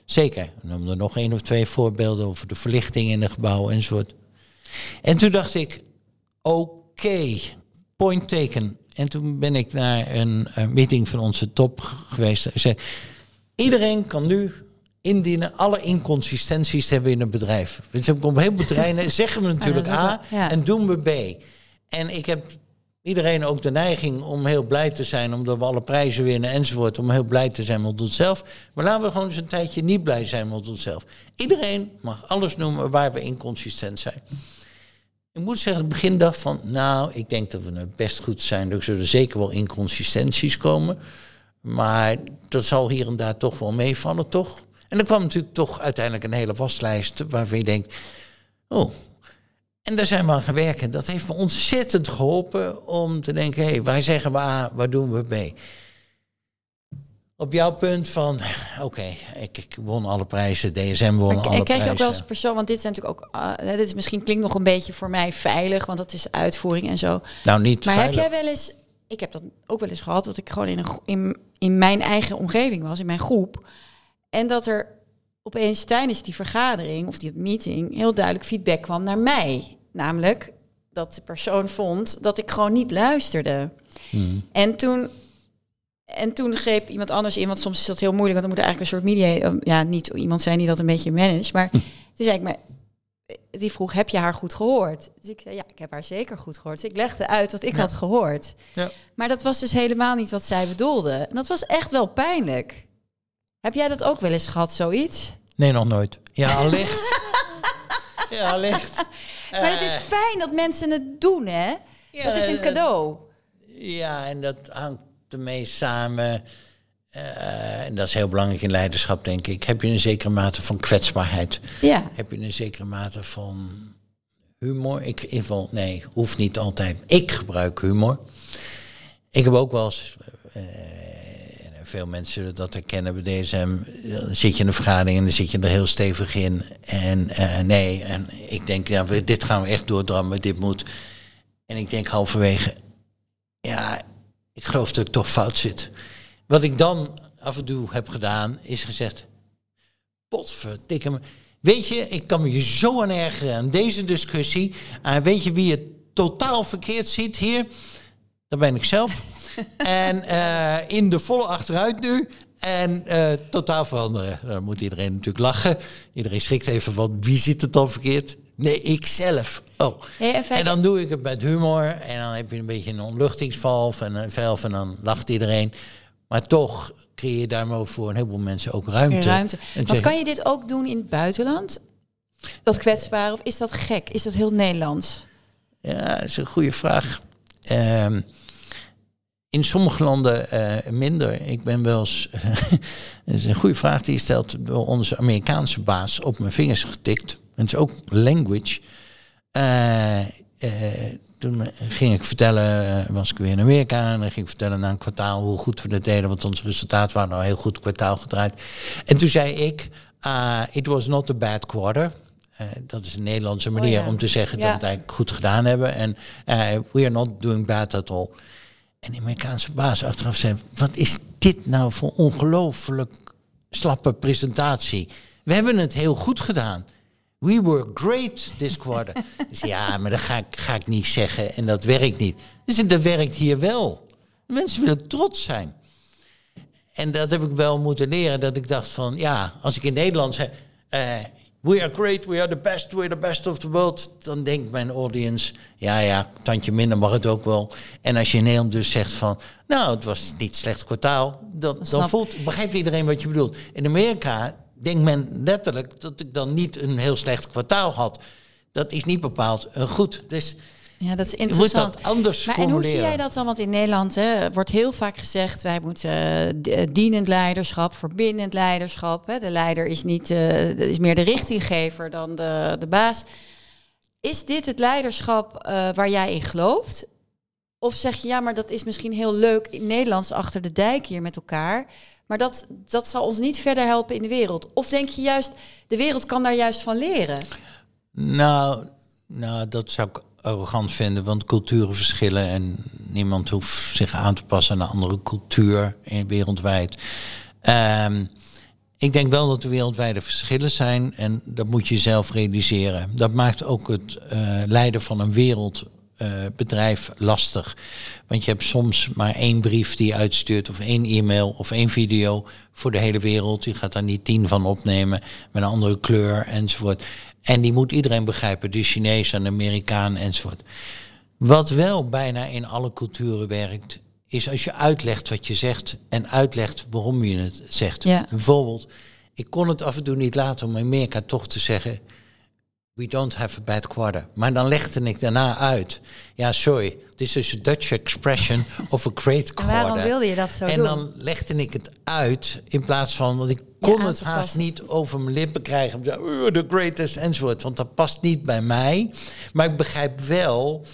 Zeker. Noemen er nog één of twee voorbeelden over de verlichting in de gebouwen enzovoort. En toen dacht ik, oké, point taken. En toen ben ik naar een, een meeting van onze top geweest. Ik zei, iedereen kan nu indienen alle inconsistenties hebben in een bedrijf. Dus op heel bedrijven zeggen we natuurlijk A en doen we B. En ik heb iedereen ook de neiging om heel blij te zijn, omdat we alle prijzen winnen enzovoort, om heel blij te zijn met onszelf. Maar laten we gewoon eens een tijdje niet blij zijn met onszelf. Iedereen mag alles noemen waar we inconsistent zijn. Ik moet zeggen, het begin dacht van, nou, ik denk dat we best goed zijn. Er zullen zeker wel inconsistenties komen. Maar dat zal hier en daar toch wel meevallen, toch? En dan kwam natuurlijk toch uiteindelijk een hele waslijst waarvan je denkt, oh, en daar zijn we aan gewerkt. En dat heeft me ontzettend geholpen om te denken, hé, hey, waar zeggen we A, waar doen we B? Op jouw punt van, oké, ik, ik, won alle prijzen, DSM won alle prijzen. En krijg je ook wel als persoon, want dit zijn natuurlijk ook, uh, dit is misschien klinkt nog een beetje voor mij veilig, want dat is uitvoering en zo. Nou, niet Maar heb jij wel eens, ik heb dat ook wel eens gehad, dat ik gewoon in, een, in, in mijn eigen omgeving was, in mijn groep. En dat er opeens tijdens die vergadering of die meeting heel duidelijk feedback kwam naar mij. Namelijk dat de persoon vond dat ik gewoon niet luisterde. Hmm. En toen en toen greep iemand anders in, want soms is dat heel moeilijk, want dan moet er eigenlijk een soort media, um, ja, niet iemand zijn die dat een beetje manage. Maar hm. toen zei ik, maar die vroeg, heb je haar goed gehoord? Dus ik zei, ja, ik heb haar zeker goed gehoord. Dus ik legde uit wat ik had gehoord. Ja. Maar dat was dus helemaal niet wat zij bedoelde. En dat was echt wel pijnlijk. Heb jij dat ook wel eens gehad, zoiets? Nee, nog nooit. Ja, allicht. ja, allicht. maar het is eh. fijn dat mensen het doen, hè? Ja, dat is een cadeau. Ja, en dat hangt ermee samen. Uh, en dat is heel belangrijk in leiderschap, denk ik. Heb je een zekere mate van kwetsbaarheid? Ja. Heb je een zekere mate van humor? Ik, in geval, nee, hoeft niet altijd. Ik gebruik humor. Ik heb ook wel eens. Uh, veel mensen zullen dat herkennen bij DSM. Dan zit je in een vergadering en dan zit je er heel stevig in. En uh, nee, en ik denk, ja, dit gaan we echt doordrammen, dit moet. En ik denk halverwege, ja, ik geloof dat ik toch fout zit. Wat ik dan af en toe heb gedaan, is gezegd, potverdikke me. Weet je, ik kan me je zo aan ergeren aan deze discussie. Uh, weet je wie het totaal verkeerd ziet hier? Dat ben ik zelf. en uh, in de volle achteruit nu. En uh, totaal veranderen. Dan moet iedereen natuurlijk lachen. Iedereen schrikt even van wie ziet het dan verkeerd? Nee, ik zelf. Oh. en dan doe ik het met humor. En dan heb je een beetje een onluchtingsvalf en een velf en dan lacht iedereen. Maar toch creëer je daarmee voor een heleboel mensen ook ruimte. ruimte. Want kan je dit ook doen in het buitenland? Dat kwetsbaar of is dat gek? Is dat heel Nederlands? Ja, dat is een goede vraag. Um, in sommige landen uh, minder. Ik ben wel eens. dat is een goede vraag die je stelt door onze Amerikaanse baas op mijn vingers getikt. En het is ook language. Uh, uh, toen ging ik vertellen, was ik weer in Amerika en dan ging ik vertellen na een kwartaal hoe goed we dat deden, want onze resultaten waren al heel goed kwartaal gedraaid. En toen zei ik, uh, it was not a bad quarter. Uh, dat is een Nederlandse manier oh om te zeggen ja. dat we het eigenlijk goed gedaan hebben. En uh, we are not doing bad at all. En de Amerikaanse baas achteraf zei, wat is dit nou voor ongelooflijk slappe presentatie? We hebben het heel goed gedaan. We were great this quarter. dus ja, maar dat ga ik, ga ik niet zeggen en dat werkt niet. Dus dat werkt hier wel. Mensen willen trots zijn. En dat heb ik wel moeten leren, dat ik dacht van, ja, als ik in Nederland zeg, uh, we are great, we are the best, we are the best of the world, dan denkt mijn audience, ja, ja, tandje minder mag het ook wel. En als je in Nederland dus zegt van, nou, het was niet slecht kwartaal, dan, dan voelt, begrijpt iedereen wat je bedoelt. In Amerika denkt men letterlijk dat ik dan niet een heel slecht kwartaal had. Dat is niet bepaald goed. Dus ja, dat is interessant. Moet dat anders maar En hoe zie jij dat dan? Want in Nederland hè, wordt heel vaak gezegd... wij moeten uh, dienend leiderschap, verbindend leiderschap. Hè. De leider is, niet, uh, is meer de richtinggever dan de, de baas. Is dit het leiderschap uh, waar jij in gelooft? Of zeg je, ja, maar dat is misschien heel leuk in Nederlands achter de dijk hier met elkaar... Maar dat, dat zal ons niet verder helpen in de wereld. Of denk je juist, de wereld kan daar juist van leren? Nou, nou dat zou ik arrogant vinden, want culturen verschillen en niemand hoeft zich aan te passen aan een andere cultuur wereldwijd. Um, ik denk wel dat er wereldwijde verschillen zijn en dat moet je zelf realiseren. Dat maakt ook het uh, leiden van een wereldbedrijf uh, lastig. Want je hebt soms maar één brief die je uitstuurt, of één e-mail of één video voor de hele wereld. Je gaat daar niet tien van opnemen met een andere kleur enzovoort. En die moet iedereen begrijpen, de Chinees en de Amerikaan enzovoort. Wat wel bijna in alle culturen werkt, is als je uitlegt wat je zegt en uitlegt waarom je het zegt. Ja. Bijvoorbeeld, ik kon het af en toe niet laten om in Amerika toch te zeggen, we don't have a bad quarter. Maar dan legde ik daarna uit, ja sorry, this is a Dutch expression of a great quarter. waarom wilde je dat zo en doen? En dan legde ik het uit in plaats van, want ik kon het haast niet over mijn lippen krijgen. The greatest enzovoort. Want dat past niet bij mij. Maar ik begrijp wel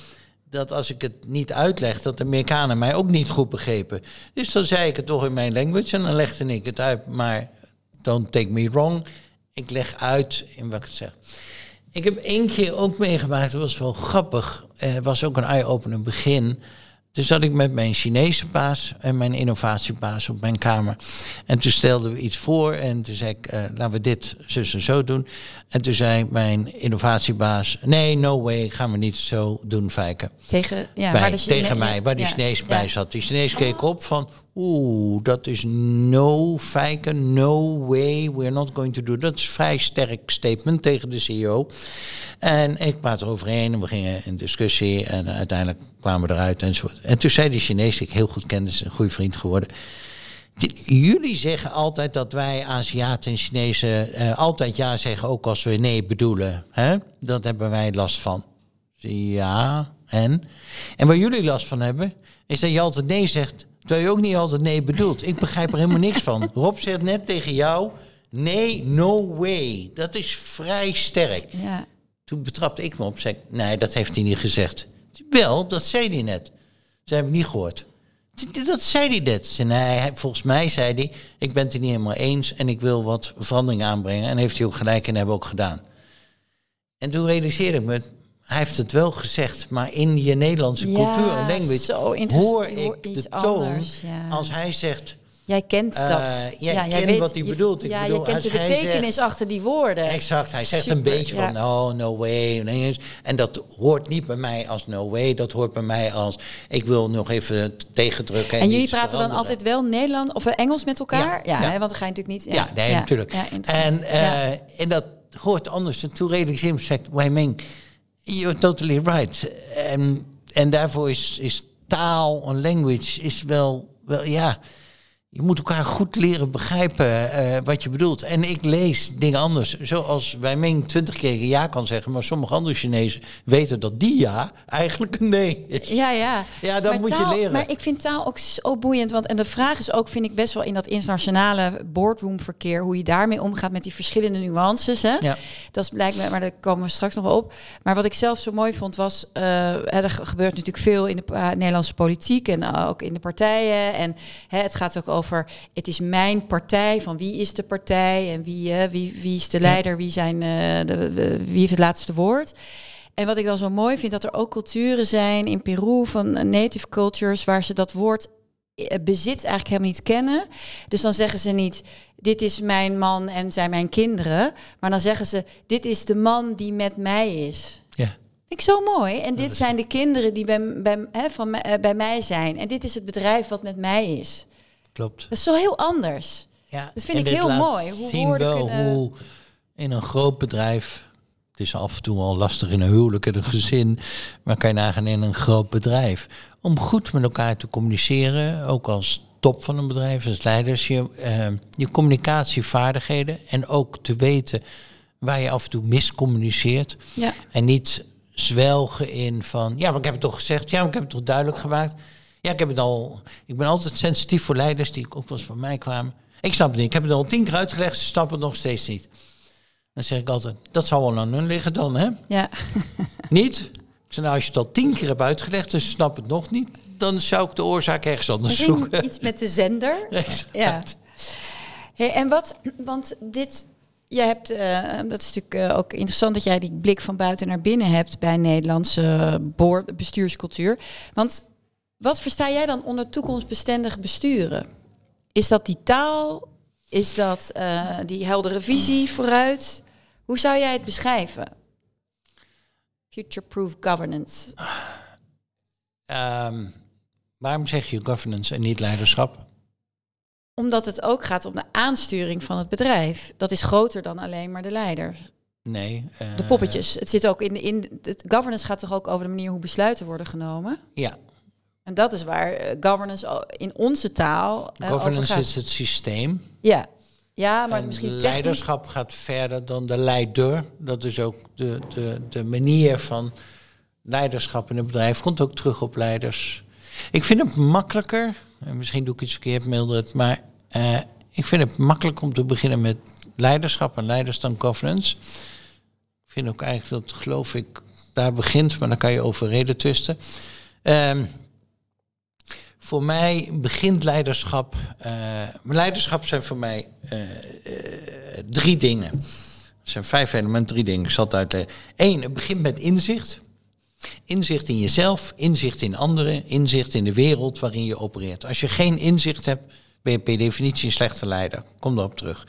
dat als ik het niet uitleg, dat de Amerikanen mij ook niet goed begrepen. Dus dan zei ik het toch in mijn language en dan legde ik het uit. Maar don't take me wrong. Ik leg uit in wat ik zeg. Ik heb één keer ook meegemaakt, dat was wel grappig. Het was ook een eye-opener begin. Toen zat ik met mijn Chinese baas en mijn innovatiebaas op mijn kamer. En toen stelden we iets voor en toen zei ik, uh, laten we dit zus en zo doen. En toen zei mijn innovatiebaas, nee, no way, gaan we niet zo doen, Fijken. Tegen, ja, bij, tegen mij, waar die ja, Chinees bij zat. Die Chinees keek op van, oeh, dat is no, Fijken, no way, we're not going to do. Dat is een vrij sterk statement tegen de CEO. En ik praat eroverheen en we gingen in discussie en uiteindelijk kwamen we eruit enzovoort. En toen zei die Chinees, ik heel goed kende, is een goede vriend geworden. Jullie zeggen altijd dat wij Aziaten en Chinezen uh, altijd ja zeggen, ook als we nee bedoelen. Hè? Dat hebben wij last van. Ja, en? En waar jullie last van hebben, is dat je altijd nee zegt, terwijl je ook niet altijd nee bedoelt. Ik begrijp er helemaal niks van. Rob zegt net tegen jou, nee, no way. Dat is vrij sterk. Ja. Toen betrapte ik me op, zei nee, dat heeft hij niet gezegd. Wel, dat zei hij net. Ze hebben niet gehoord. Dat zei hij net. Nee, volgens mij zei hij, ik ben het er niet helemaal eens en ik wil wat verandering aanbrengen. En heeft hij ook gelijk en hebben we ook gedaan. En toen realiseerde ik me, hij heeft het wel gezegd, maar in je Nederlandse cultuur en language hoor ik de toon. Anders, ja. Als hij zegt, Jij kent Eh, dat. jij ja, kent wat hij je- bedoelt. Ik ja, bedoel, je kent de betekenis zegt- achter die woorden. Exact, hij zegt een beetje van ja. no, no way. En dat hoort niet bij mij als no way, dat hoort bij mij als ik wil nog even tegendrukken. En jullie iets praten dan altijd wel Nederland of eh, Engels met elkaar? Ja, hè, want dan ga je natuurlijk niet. Ja, nee, natuurlijk. En, eh, en dat hoort anders. En toen realiseerde ik, zegt Wei Ming, you're totally right. En, en daarvoor is, is taal en language is wel, wel, ja... Je moet elkaar goed leren begrijpen eh, wat je bedoelt. En ik lees dingen anders. Zoals Wei Ming twintig keer ja kan zeggen... maar sommige andere Chinezen weten dat die ja eigenlijk een nee is. Ja, ja. Ja, dat Maar moet je leren. Maar ik vind taal ook zo boeiend. Want, en de vraag is ook, vind ik best wel in dat internationale boardroomverkeer, hoe je daarmee omgaat met die verschillende nuances. Hè? Ja. Dat is lijkt me, maar daar komen we straks nog wel op. Maar wat ik zelf zo mooi vond was, eh, er ge- gebeurt natuurlijk veel in de Nederlandse politiek en eh, ook in de partijen. En hè, het gaat ook over, het is mijn partij, van wie is de partij en wie, eh, wie, wie is de leider, wie, zijn, eh, de, de- wie heeft het laatste woord. En wat ik dan zo mooi vind, dat er ook culturen zijn in Peru van eh, native cultures waar ze dat woord bezit eigenlijk helemaal niet kennen. Dus dan zeggen ze niet, dit is mijn man en zijn mijn kinderen. Maar dan zeggen ze, dit is de man die met mij is. Ja. Vind ik zo mooi. En dit zijn de kinderen die bij, bij, hè, van, bij mij zijn. En dit is het bedrijf wat met mij is. Klopt. Dat is zo heel anders. Ja, Dat vind ik heel mooi, hoe zien woorden wel kunnen- hoe in een groot bedrijf. Het is af en toe al lastig in een huwelijk en een gezin. Maar kan je nagaan in een groot bedrijf. Om goed met elkaar te communiceren. Ook als top van een bedrijf, als leiders. Je, eh, je communicatievaardigheden. En ook te weten waar je af en toe miscommuniceert. Ja. En niet zwelgen in van, ja, maar ik heb het toch gezegd, ja, maar ik heb het toch duidelijk gemaakt. Ja, ik heb het al. Ik ben altijd sensitief voor leiders die ook wel eens bij mij kwamen. Ik snap het niet. Ik heb het al tien keer uitgelegd, ze snappen het nog steeds niet. Dan zeg ik altijd, dat zal wel aan hun liggen dan, hè? Ja. Niet? Ik zeg, nou, als je het al tien keer hebt uitgelegd en ze snappen het nog niet, dan zou ik de oorzaak ergens anders zoeken. iets met de zender. Ja. Hey, en wat, want dit, jij hebt, eh, dat is natuurlijk eh, ook interessant dat jij die blik van buiten naar binnen hebt bij Nederlandse bestuurscultuur. Want wat versta jij dan onder toekomstbestendig besturen? Is dat die taal? Is dat eh, die heldere visie vooruit? Hoe zou jij het beschrijven? Future-proof governance. Ehm, waarom zeg je governance en niet leiderschap? Omdat het ook gaat om de aansturing van het bedrijf. Dat is groter dan alleen maar de leider. Nee. eh, De poppetjes. Het zit ook in, in het governance gaat toch ook over de manier hoe besluiten worden genomen. Ja, En dat is waar eh, governance in onze taal eh, over governance is het systeem. Ja, ja, maar En misschien technisch. leiderschap gaat verder dan de leider. Dat is ook de, de, de manier van leiderschap in een bedrijf. Komt ook terug op leiders. Ik vind het makkelijker, en misschien doe ik iets verkeerd, Mildred, maar eh, ik vind het makkelijk om te beginnen met leiderschap en leiders dan governance. Ik vind ook eigenlijk dat, geloof ik, daar begint, maar dan kan je over reden twisten. Ehm, voor mij begint leiderschap. eh, leiderschap zijn voor mij eh, eh, drie dingen. Het zijn vijf elementen, drie dingen. Ik zal het uitleggen. Eén, het begint met inzicht. Inzicht in jezelf, inzicht in anderen, inzicht in de wereld waarin je opereert. Als je geen inzicht hebt, ben je per definitie een slechte leider. Kom erop terug.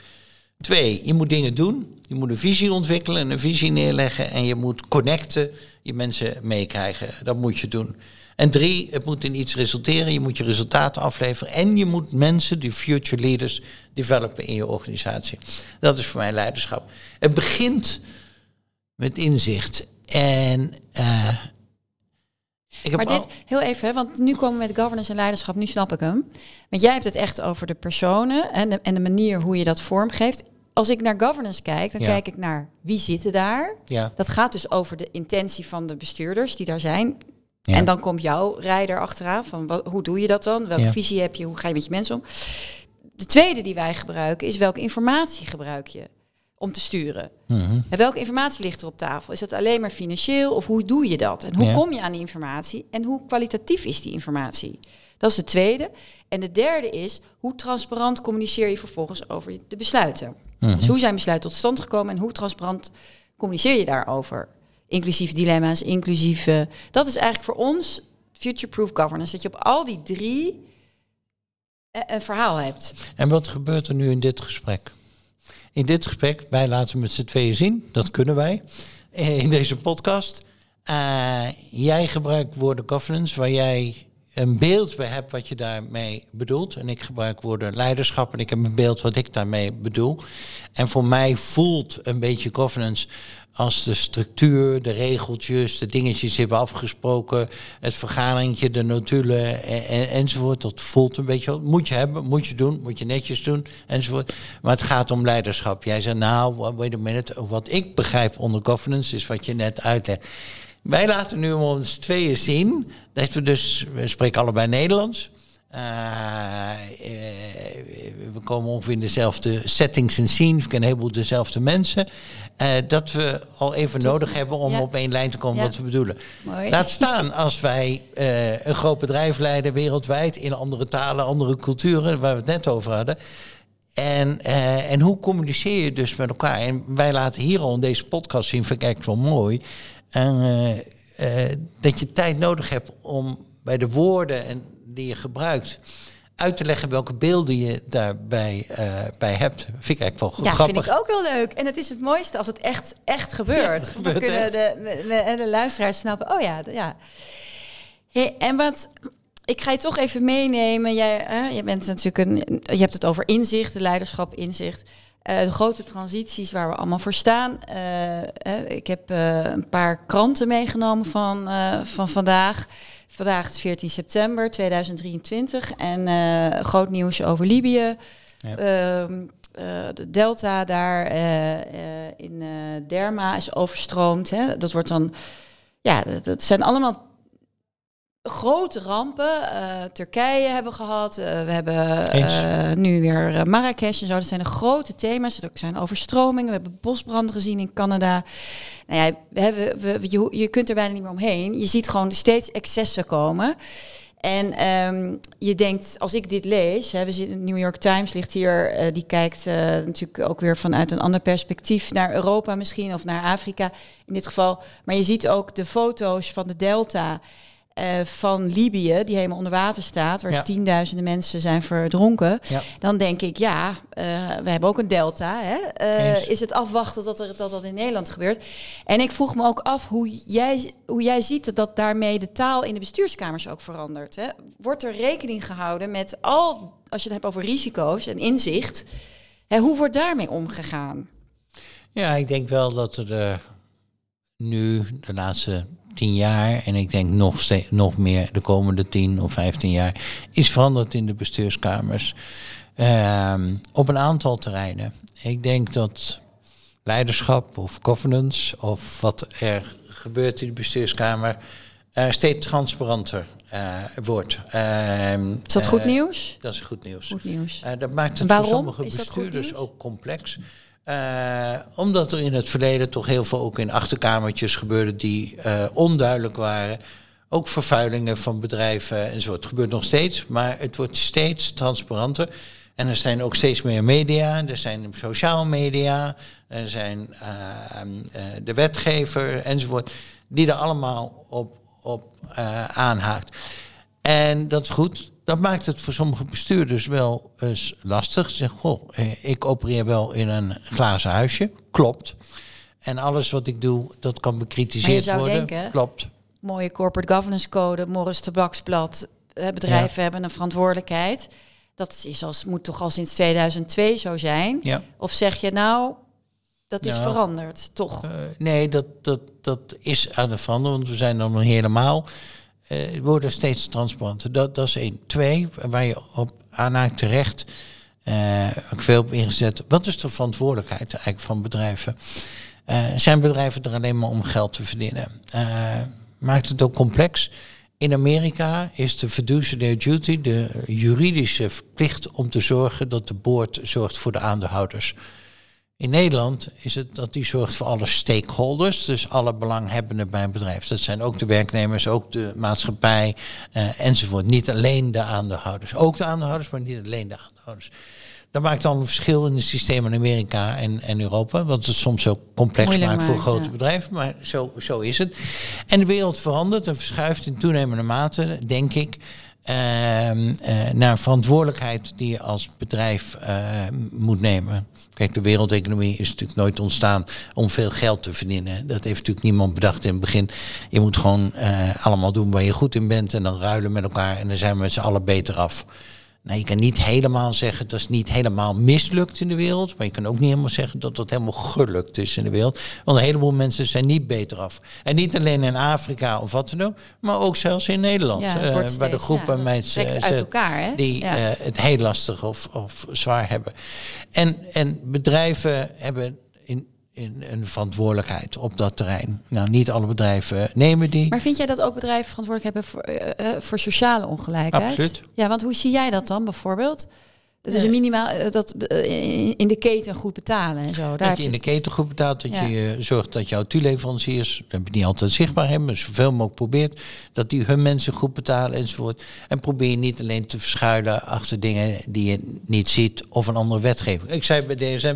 Twee, je moet dingen doen. Je moet een visie ontwikkelen en een visie neerleggen. En je moet connecten, je mensen meekrijgen. Dat moet je doen. En drie, het moet in iets resulteren. Je moet je resultaten afleveren. En je moet mensen, die future leaders, developen in je organisatie. Dat is voor mij leiderschap. Het begint met inzicht. En eh, ik heb Maar al- dit, heel even, hè, want nu komen we met governance en leiderschap, nu snap ik hem. Want jij hebt het echt over de personen en de, en de manier hoe je dat vormgeeft. Als ik naar governance kijk, dan Ja. kijk ik naar wie zitten daar. ja, Dat gaat dus over de intentie van de bestuurders die daar zijn. Ja. En dan komt jouw rijder achteraan. Van wat, hoe doe je dat dan? Welke Ja. visie heb je? Hoe ga je met je mensen om? De tweede die wij gebruiken is welke informatie gebruik je om te sturen? Mhm. En welke informatie ligt er op tafel? Is dat alleen maar financieel of hoe doe je dat? En hoe Ja. kom je aan die informatie? En hoe kwalitatief is die informatie? Dat is de tweede. En de derde is, hoe transparant communiceer je vervolgens over de besluiten? Mhm. Dus hoe zijn besluiten tot stand gekomen en hoe transparant communiceer je daarover? Inclusief dilemma's, inclusief... eh, dat is eigenlijk voor ons future-proof governance. Dat je op al die drie een verhaal hebt. En wat gebeurt er nu in dit gesprek? In dit gesprek, wij laten met z'n tweeën zien, dat kunnen wij, in deze podcast. Jij gebruikt woorden governance, waar jij een beeld bij hebt wat je daarmee bedoelt. En ik gebruik woorden leiderschap en ik heb een beeld wat ik daarmee bedoel. En voor mij voelt een beetje governance als de structuur, de regeltjes, de dingetjes hebben afgesproken, het vergaderingje, de notulen en, enzovoort. Dat voelt een beetje, moet je hebben, moet je doen, moet je netjes doen enzovoort. Maar het gaat om leiderschap. Jij zei nou, wait a minute, wat ik begrijp onder governance is wat je net uitlegt. Wij laten nu ons tweeën zien dat we dus, we spreken allebei Nederlands. Uh, we komen ongeveer in dezelfde settings en scene. We kennen een heleboel dezelfde mensen. Uh, dat we al even nodig hebben om op één lijn te komen wat we bedoelen. Mooi. Laat staan als wij uh, een groot bedrijf leiden wereldwijd in andere talen, andere culturen, waar we het net over hadden. En, en hoe communiceer je dus met elkaar? En wij laten hier al in deze podcast zien, vind ik eigenlijk wel mooi. Dat je tijd nodig hebt om bij de woorden en die je gebruikt uit te leggen welke beelden je daarbij uh, bij hebt. Vind ik eigenlijk wel goed ja, grappig. vind ik ook heel leuk. En het is het mooiste als het echt, echt gebeurt. Ja, Dan kunnen De, de, luisteraars snappen, oh ja, ja. Hey, en wat... Ik ga je toch even meenemen. Jij, uh, je bent natuurlijk een. Je hebt het over inzicht, de leiderschap, inzicht. Uh, de grote transities waar we allemaal voor staan. Uh, ik heb een paar kranten meegenomen van, van vandaag. Vandaag is 14 september 2023 en groot nieuws over Libië. Ja. Uh, de delta daar in Derma is overstroomd. Hè. Dat wordt dan, ja, dat zijn allemaal grote rampen. Uh, Turkije hebben we gehad. Uh, we hebben uh, nu weer Marrakesh en zo. Dat zijn de grote thema's. Er zijn overstromingen. We hebben bosbranden gezien in Canada. Nou ja, we hebben, we, je, je kunt er bijna niet meer omheen. Je ziet gewoon steeds excessen komen. En um, je denkt, als ik dit lees, hè, we zitten, de New York Times ligt hier, uh, die kijkt uh, natuurlijk ook weer vanuit een ander perspectief naar Europa misschien of naar Afrika in dit geval. Maar je ziet ook de foto's van de Delta. Uh, van Libië, die helemaal onder water staat, waar ja. tienduizenden mensen zijn verdronken, ja. dan denk ik, ja, uh, we hebben ook een delta. Hè? Uh, is het afwachten dat, er, dat dat in Nederland gebeurt? En ik vroeg me ook af hoe jij, hoe jij ziet dat, dat daarmee de taal in de bestuurskamers ook verandert. Hè? Wordt er rekening gehouden met al, als je het hebt over risico's en inzicht, hè, hoe wordt daarmee omgegaan? Ja, ik denk wel dat er nu de laatste tien jaar, en ik denk nog, steeds, nog meer de komende tien of vijftien jaar, is veranderd in de bestuurskamers. Uh, op een aantal terreinen. Ik denk dat leiderschap of governance of wat er gebeurt in de bestuurskamer uh, steeds transparanter uh, wordt. Uh, is dat goed nieuws? Dat is goed nieuws. Goed nieuws. dat maakt het Waarom? voor sommige bestuurders ook complex. Uh, omdat er in het verleden toch heel veel ook in achterkamertjes gebeurde die uh, onduidelijk waren. Ook vervuilingen van bedrijven en. Het gebeurt nog steeds, maar het wordt steeds transparanter. En er zijn ook steeds meer media, er zijn sociale media, er zijn uh, de wetgever enzovoort, die er allemaal op, op aanhaakt. En dat is goed dat maakt het voor sommige bestuurders wel eens lastig. Ze zeggen, goh, eh, ik opereer wel in een glazen huisje. Klopt. En alles wat ik doe, dat kan bekritiseerd worden. Denken, Klopt. Mooie corporate governance code, Morris Tabaksblad. Eh, bedrijven ja. hebben een verantwoordelijkheid. Dat is als, moet toch al sinds 2002 zo zijn? Ja. Of zeg je nou, dat is veranderd, toch? Uh, nee, dat, dat, dat is aan het veranderen, want we zijn dan nog helemaal uh, worden steeds transparanter. Dat, dat is één. Twee, waar je op aanhaakt terecht, uh, ook veel op ingezet. Wat is de verantwoordelijkheid eigenlijk van bedrijven? Uh, zijn bedrijven er alleen maar om geld te verdienen? maakt het ook complex? In Amerika is de fiduciary duty de juridische plicht om te zorgen dat de board zorgt voor de aandeelhouders. In Nederland is het dat die zorgt voor alle stakeholders, dus alle belanghebbenden bij een bedrijf. Dat zijn ook de werknemers, ook de maatschappij uh, enzovoort. Niet alleen de aandeelhouders. Ook de aandeelhouders, maar niet alleen de aandeelhouders. Dat maakt dan een verschil in het systeem in Amerika en, en Europa. Wat het soms ook complex Moeilijk maakt voor grote bedrijven. Maar zo, zo is het. En de wereld verandert en verschuift in toenemende mate, denk ik. ehm, eh, naar verantwoordelijkheid die je als bedrijf eh, moet nemen. Kijk, de wereldeconomie is natuurlijk nooit ontstaan om veel geld te verdienen. Dat heeft natuurlijk niemand bedacht in het begin. Je moet gewoon eh, allemaal doen waar je goed in bent en dan ruilen met elkaar en dan zijn we met z'n allen beter af. Nou, je kan niet helemaal zeggen dat is niet helemaal mislukt in de wereld. Maar je kan ook niet helemaal zeggen dat dat helemaal gelukt is in de wereld. Want een heleboel mensen zijn niet beter af. En niet alleen in Afrika of wat dan ook. Maar ook zelfs in Nederland. Ja, het eh, waar de groepen ja, mensen trekt uit zitten elkaar, hè? die Ja. eh, het heel lastig of, of zwaar hebben. En, en bedrijven hebben in, een verantwoordelijkheid op dat terrein. Nou, niet alle bedrijven nemen die. Maar vind jij dat ook bedrijven verantwoordelijk hebben voor, eh, eh, voor sociale ongelijkheid? Absoluut. Ja, want hoe zie jij dat dan bijvoorbeeld? Dat is een minimaal eh, dat eh, in- de keten goed betalen en zo. Daar Dat je in de keten goed betaalt, dat Ja. je eh, zorgt dat jouw toeleveranciers, dat niet altijd zichtbaar hebben, maar zoveel mogelijk probeert, dat die hun mensen goed betalen enzovoort. En probeer je niet alleen te verschuilen achter dingen die je niet ziet of een andere wetgeving. Ik zei bij DSM,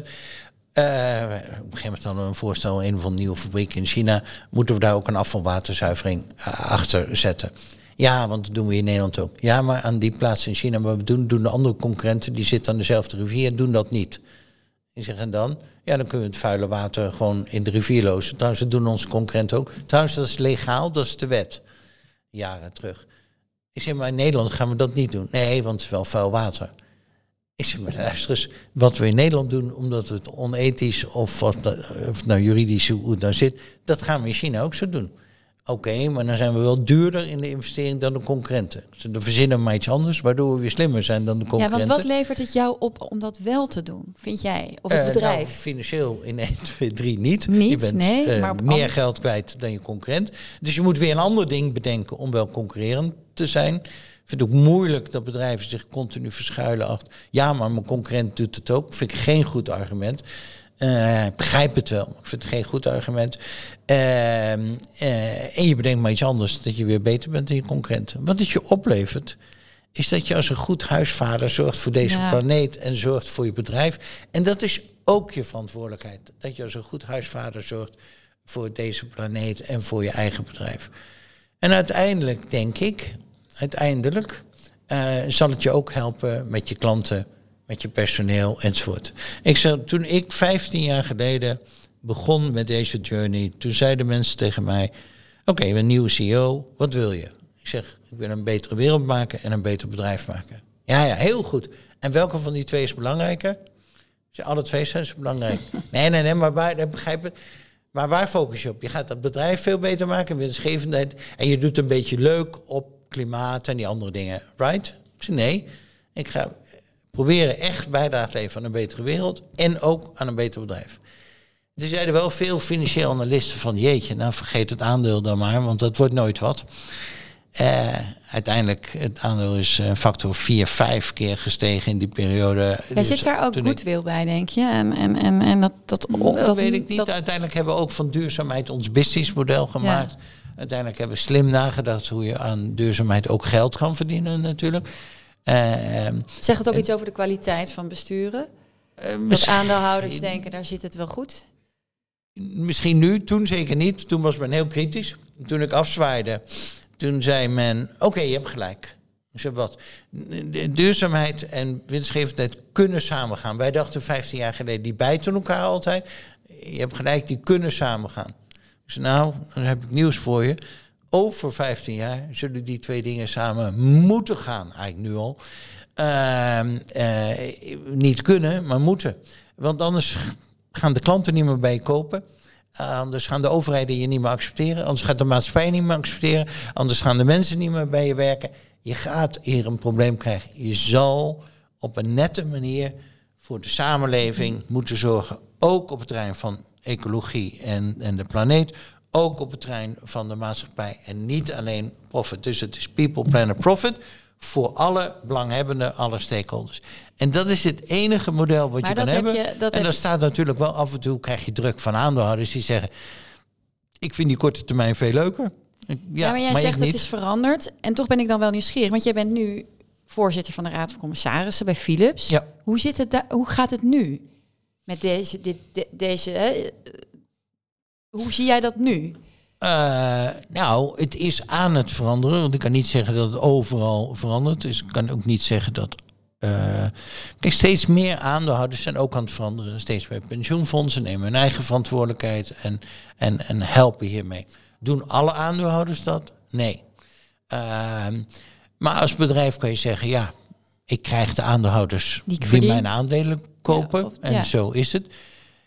eh, op een gegeven moment we een voorstel, een van de nieuwe fabrieken in China, moeten we daar ook een afvalwaterzuivering eh, achter zetten. Ja, want dat doen we in Nederland ook. Ja, maar aan die plaats in China, maar we doen, doen de andere concurrenten, die zitten aan dezelfde rivier, doen dat niet. Ik zeg, en dan? Ja, dan kunnen we het vuile water gewoon in de rivier lozen. Trouwens, dat doen onze concurrenten ook. Trouwens, dat is legaal, dat is de wet. Jaren terug. Ik zeg, maar in Nederland gaan we dat niet doen. Nee, want het is wel vuil water. Ik zeg, maar luister eens, wat we in Nederland doen, omdat het onethisch of, wat, dat- of nou juridisch hoe het nou zit, dat gaan we in China ook zo doen. Oké, maar dan zijn we wel duurder in de investering dan de concurrenten. Ze dan verzinnen we maar iets anders, waardoor we weer slimmer zijn dan de Ja, concurrenten. want wat levert het jou op om dat wel te doen, vind jij? Of het Eh, bedrijf? nou, financieel in 1, 2, 3 niet. Niet, je bent nee, eh, maar meer geld kwijt dan je concurrent. Dus je moet weer een ander ding bedenken om wel concurrerend te zijn. Vind het ook moeilijk dat bedrijven zich continu verschuilen achter. Ja, maar mijn concurrent doet het ook. Vind ik geen goed argument. Ik begrijp het wel, maar ik vind het geen goed argument. Ehm, eh, en je bedenkt maar iets anders, dat je weer beter bent dan je concurrenten. Wat het je oplevert, is dat je als een goed huisvader zorgt voor deze Ja. planeet en zorgt voor je bedrijf. En dat is ook je verantwoordelijkheid. Dat je als een goed huisvader zorgt voor deze planeet en voor je eigen bedrijf. En uiteindelijk denk ik, uiteindelijk eh, zal het je ook helpen met je klanten, met je personeel enzovoort. Ik zeg, toen ik 15 jaar geleden begon met deze journey, toen zeiden mensen tegen mij: Oké, bent een nieuwe CEO, wat wil je? Ik zeg, ik wil een betere wereld maken en een beter bedrijf maken. Ja, ja, heel goed. En welke van die twee is belangrijker? Ik zeg, alle twee zijn ze belangrijk. nee, nee, nee, maar waar, ik begrijp het. Maar waar focus je op? Je gaat dat bedrijf veel beter maken, winstgevendheid. En je doet een beetje leuk op klimaat en die andere dingen. Right? Ik nee, ik ga proberen echt bijdrage te leveren aan een betere wereld. En ook aan een beter bedrijf. Er zeiden wel veel financiële analisten van jeetje, nou vergeet het aandeel dan maar, want dat wordt nooit wat. Eh, uiteindelijk, het aandeel is een factor 4, 5 keer gestegen in die periode. Jij Dus zit daar ook toen ik- bij, denk je? En, en, en, en dat, dat, dat, weet ik niet. dat- Uiteindelijk hebben we ook van duurzaamheid ons businessmodel gemaakt. Uiteindelijk hebben we slim nagedacht hoe je aan duurzaamheid ook geld kan verdienen natuurlijk. Eh, Zegt het ook iets over de kwaliteit van besturen? eh, Dat aandeelhouders denken, daar zit het wel goed. Misschien nu, toen zeker niet. Toen was men heel kritisch. Toen ik afzwaaide, toen zei men, oké, je hebt gelijk. Ik zei, wat? Duurzaamheid en winstgevendheid kunnen samengaan. Wij dachten 15 jaar geleden, die bijten elkaar altijd. Je hebt gelijk, die kunnen samengaan. Ik zei, nou, dan heb ik nieuws voor je. Over 15 jaar zullen die twee dingen samen moeten gaan, eigenlijk nu al. Ehm, eh, niet kunnen, maar moeten. Want anders gaan de klanten niet meer bij je kopen. Anders gaan de overheden je niet meer accepteren. Anders gaat de maatschappij niet meer accepteren. Anders gaan de mensen niet meer bij je werken. Je gaat hier een probleem krijgen. Je zal op een nette manier voor de samenleving moeten zorgen. Ook op het terrein van ecologie en, en de planeet. Ook op het terrein van de maatschappij. En niet alleen profit. Dus het is people, planet, profit. Voor alle belanghebbenden, alle stakeholders. En dat is het enige model wat Maar je kan dat heb hebben. je- dat en dan staat natuurlijk wel af en toe krijg je druk van aandeelhouders die zeggen: Ik vind die korte termijn veel leuker. Ja, Ja, maar jij zegt het niet. is veranderd. En toch ben ik dan wel nieuwsgierig. Want jij bent nu voorzitter van de Raad van Commissarissen bij Philips. Ja. Hoe, zit het hoe gaat het nu? Met deze, dit, de- deze hè? hoe zie jij dat nu? Uh, nou, het is aan het veranderen. Want ik kan niet zeggen dat het overal verandert. Dus ik kan ook niet zeggen dat. Uh, kijk, steeds meer aandeelhouders zijn ook aan het veranderen. Steeds meer pensioenfondsen nemen hun eigen verantwoordelijkheid en, en, en helpen hiermee. Doen alle aandeelhouders dat? Nee. Uh, maar als bedrijf kan je zeggen, ja, ik krijg de aandeelhouders die, die mijn aandelen kopen. en zo is het.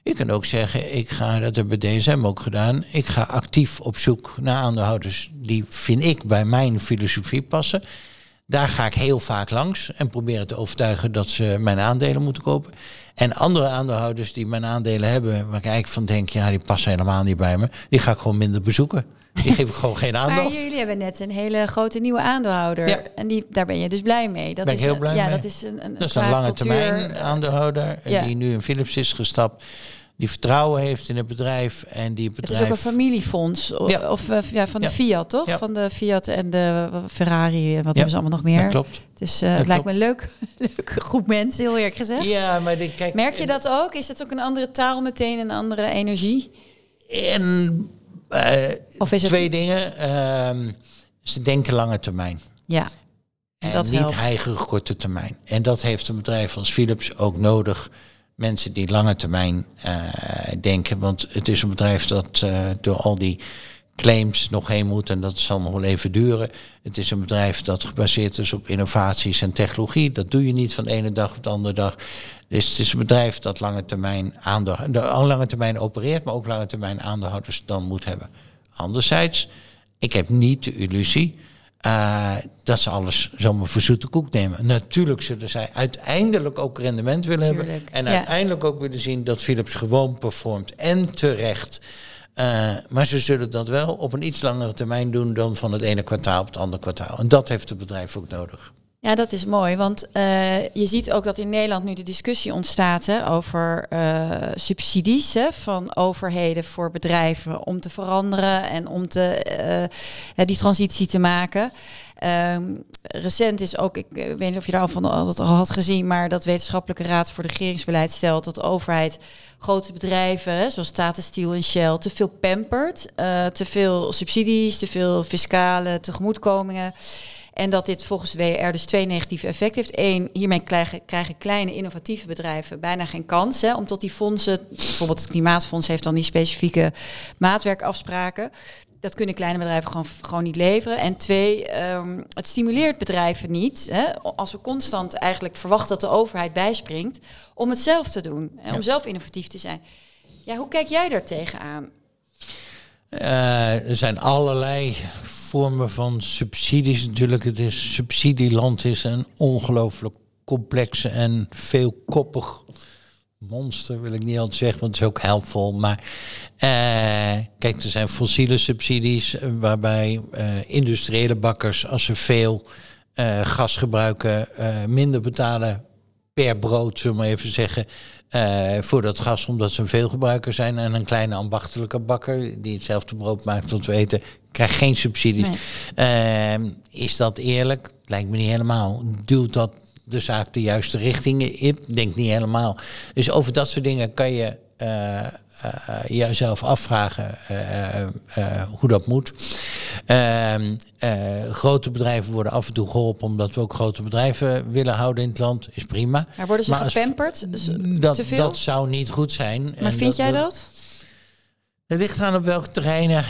Je kan ook zeggen, ik ga, dat hebben we DSM ook gedaan, ik ga actief op zoek naar aandeelhouders die vind ik bij mijn filosofie passen. Daar ga ik heel vaak langs en proberen te overtuigen dat ze mijn aandelen moeten kopen. En andere aandeelhouders die mijn aandelen hebben, waar ik eigenlijk van denk, ja, die passen helemaal niet bij me, die ga ik gewoon minder bezoeken. Die geef ik gewoon geen aandacht. Maar jullie hebben net een hele grote nieuwe aandeelhouder. Ja. En die, daar ben je dus blij mee. Dat ben is ik heel blij ja, mee. Dat is een, een, dat is een lange termijn aandeelhouder. Ja. Die nu in Philips is gestapt die vertrouwen heeft in het bedrijf en die bedrijf... Het is ook een familiefonds ja. of uh, ja, van de Fiat, toch? Ja. Van de Fiat en de Ferrari, wat hebben ze allemaal nog meer? Dat klopt. Dus uh, het lijkt me een leuk, leuk groep mensen, heel eerlijk gezegd. Ja, maar de, kijk... Merk je dat ook? Is het ook een andere taal meteen, een andere energie? En of is het... twee dingen. Uh, ze denken lange termijn. Ja. En dat niet heigerig korte termijn. En dat heeft een bedrijf als Philips ook nodig mensen die lange termijn uh, denken. Want het is een bedrijf dat uh, door al die claims nog heen moet en dat zal nog wel even duren. Het is een bedrijf dat gebaseerd is op innovaties en technologie. Dat doe je niet van de ene dag op de andere dag. Dus het is een bedrijf dat lange termijn, aandacht, lange termijn opereert, maar ook lange termijn aandeelhouders dan moet hebben. Anderzijds, ik heb niet de illusie uh, dat ze alles zomaar voor zoete koek nemen. Natuurlijk zullen zij uiteindelijk ook rendement willen hebben. En uiteindelijk ook willen zien dat Philips gewoon performt. En terecht. Uh, maar ze zullen dat wel op een iets langere termijn doen dan van het ene kwartaal op het andere kwartaal. En dat heeft het bedrijf ook nodig. Ja, dat is mooi, want uh, je ziet ook dat in Nederland nu de discussie ontstaat hè, over uh, subsidies hè, van overheden voor bedrijven om te veranderen en om te, die transitie te maken. Um, recent is ook, ik weet niet of je daar al van al had gezien, maar dat Wetenschappelijke Raad voor Regeringsbeleid stelt dat de overheid grote bedrijven, zoals Tata Steel en Shell, te veel pampert, te veel subsidies, te veel fiscale tegemoetkomingen. En dat dit volgens WR dus twee negatieve effecten heeft. Eén, hiermee krijgen, krijgen kleine innovatieve bedrijven bijna geen kans hè, om die fondsen, bijvoorbeeld het Klimaatfonds heeft dan die specifieke maatwerkafspraken. Dat kunnen kleine bedrijven gewoon, gewoon niet leveren. En twee, um, het stimuleert bedrijven niet. Hè, als we constant eigenlijk verwachten dat de overheid bijspringt om het zelf te doen. En om zelf innovatief te zijn. Ja, hoe kijk jij daar tegenaan? Uh, er zijn allerlei vormen van subsidies natuurlijk. Het is subsidieland is een ongelooflijk complexe en veelkoppig monster, wil ik niet altijd zeggen, want het is ook helpvol. Maar uh, kijk, er zijn fossiele subsidies eh, waarbij uh, industriële bakkers, als ze veel uh, gas gebruiken, minder betalen per brood, zullen we maar even zeggen, uh, voor dat gas, omdat ze een veelgebruiker zijn. En een kleine ambachtelijke bakker die hetzelfde brood maakt tot we eten, krijgt geen subsidies. Nee. Uh, is dat eerlijk? Lijkt me niet helemaal. Duwt dat de zaak de juiste richting in? Denk niet helemaal. Dus over dat soort dingen kan je uh, uh, jezelf afvragen uh, hoe dat moet. Ehm, grote bedrijven worden af en toe geholpen omdat we ook grote bedrijven willen houden in het land. Is prima. Maar worden ze maar gepamperd? Dat, te veel? dat zou niet goed zijn. Maar vind jij dat? Het ligt aan op welke terreinen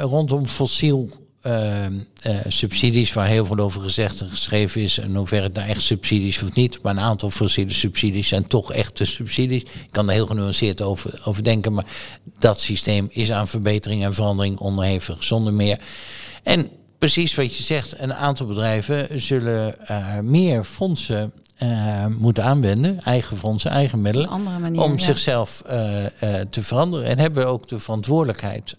rondom fossiel uh, uh, subsidies, waar heel veel over gezegd en geschreven is. En hoever het nou echt subsidies of niet. Maar een aantal fossiele subsidies zijn toch echte subsidies. Ik kan er heel genuanceerd over, over denken. Maar dat systeem is aan verbetering en verandering onderhevig, zonder meer. En precies wat je zegt, een aantal bedrijven zullen uh, meer fondsen uh, moeten aanwenden, eigen fondsen, eigen middelen, manier, om zichzelf uh, uh, te veranderen. En hebben ook de verantwoordelijkheid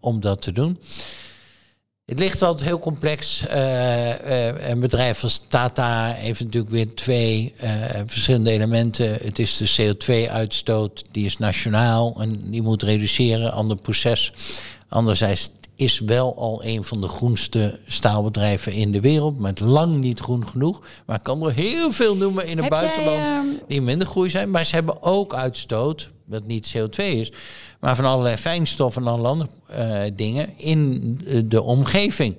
om dat te doen. Het ligt altijd heel complex. Uh, uh, een bedrijf als Tata heeft natuurlijk weer twee uh, verschillende elementen. Het is de CO2-uitstoot, die is nationaal en die moet reduceren, ander proces. Anderzijds is wel al een van de groenste staalbedrijven in de wereld, maar het lang niet groen genoeg. Maar ik kan er heel veel noemen in het buitenland ehm, die minder groei zijn. Maar ze hebben ook uitstoot wat niet CO2 is, maar van allerlei fijnstoffen en andere eh, dingen in de omgeving.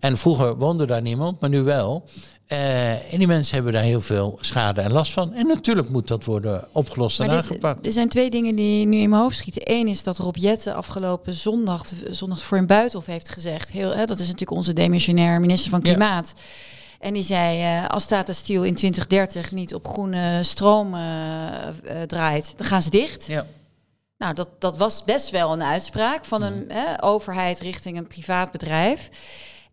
En vroeger woonde daar niemand, maar nu wel. Uh, en die mensen hebben daar heel veel schade en last van. En natuurlijk moet dat worden opgelost en aangepakt. Er zijn twee dingen die nu in mijn hoofd schieten. Eén is dat Rob Jette afgelopen zondag, zondag voor een buitenhof heeft gezegd. Heel, hè, dat is natuurlijk onze demissionair minister van Klimaat. En die zei, uh, als Tata Steel in 2030 niet op groene stroom uh, draait, dan gaan ze dicht. Ja. Nou, dat, dat was best wel een uitspraak van een mm. hè, overheid richting een privaat bedrijf.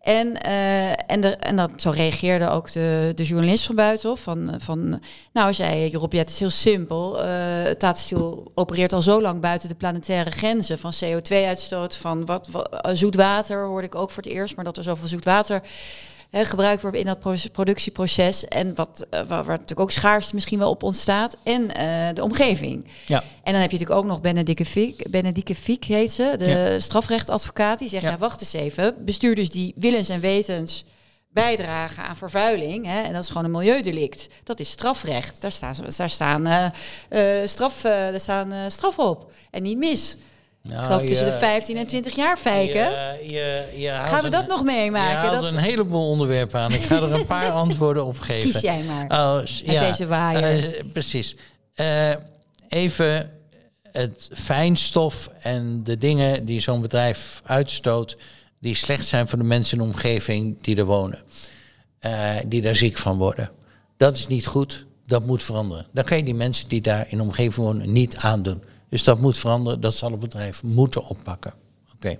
En, uh, en, de, en dat, zo reageerde ook de, de journalist van buitenhof. Van, van, nou, zei Rob, ja, het is heel simpel. Uh, Tata Steel opereert al zo lang buiten de planetaire grenzen. Van CO2-uitstoot, van wat, wat, zoet water hoorde ik ook voor het eerst. Maar dat er zoveel zoet water gebruikt wordt in dat productieproces. En wat, uh, waar, natuurlijk ook schaarste misschien wel op ontstaat. En uh, de omgeving. Ja. En dan heb je natuurlijk ook nog Benedike Fiek, Benedike Fiek heet ze, de ja. strafrechtadvocaat. Die zegt, ja. nou wacht eens even, bestuurders die willens en wetens bijdragen aan vervuiling. Hè, en dat is gewoon een milieudelict. Dat is strafrecht. Daar staan, daar staan, uh, straf, daar staan straffen op. En niet mis. Nou, ik geloof tussen de 15 en 20 jaar je, Gaan we dat nog meemaken? Je dat... een heleboel onderwerpen aan. Ik ga er een paar antwoorden op geven. Kies jij maar. Oh, ja, deze waaier. Uh, precies. Uh, even het fijnstof en de dingen die zo'n bedrijf uitstoot... die slecht zijn voor de mensen in de omgeving die er wonen. Uh, die daar ziek van worden. Dat is niet goed. Dat moet veranderen. Dan kan je die mensen die daar in de omgeving wonen niet aandoen. Dus dat moet veranderen, dat zal het bedrijf moeten oppakken. Oké.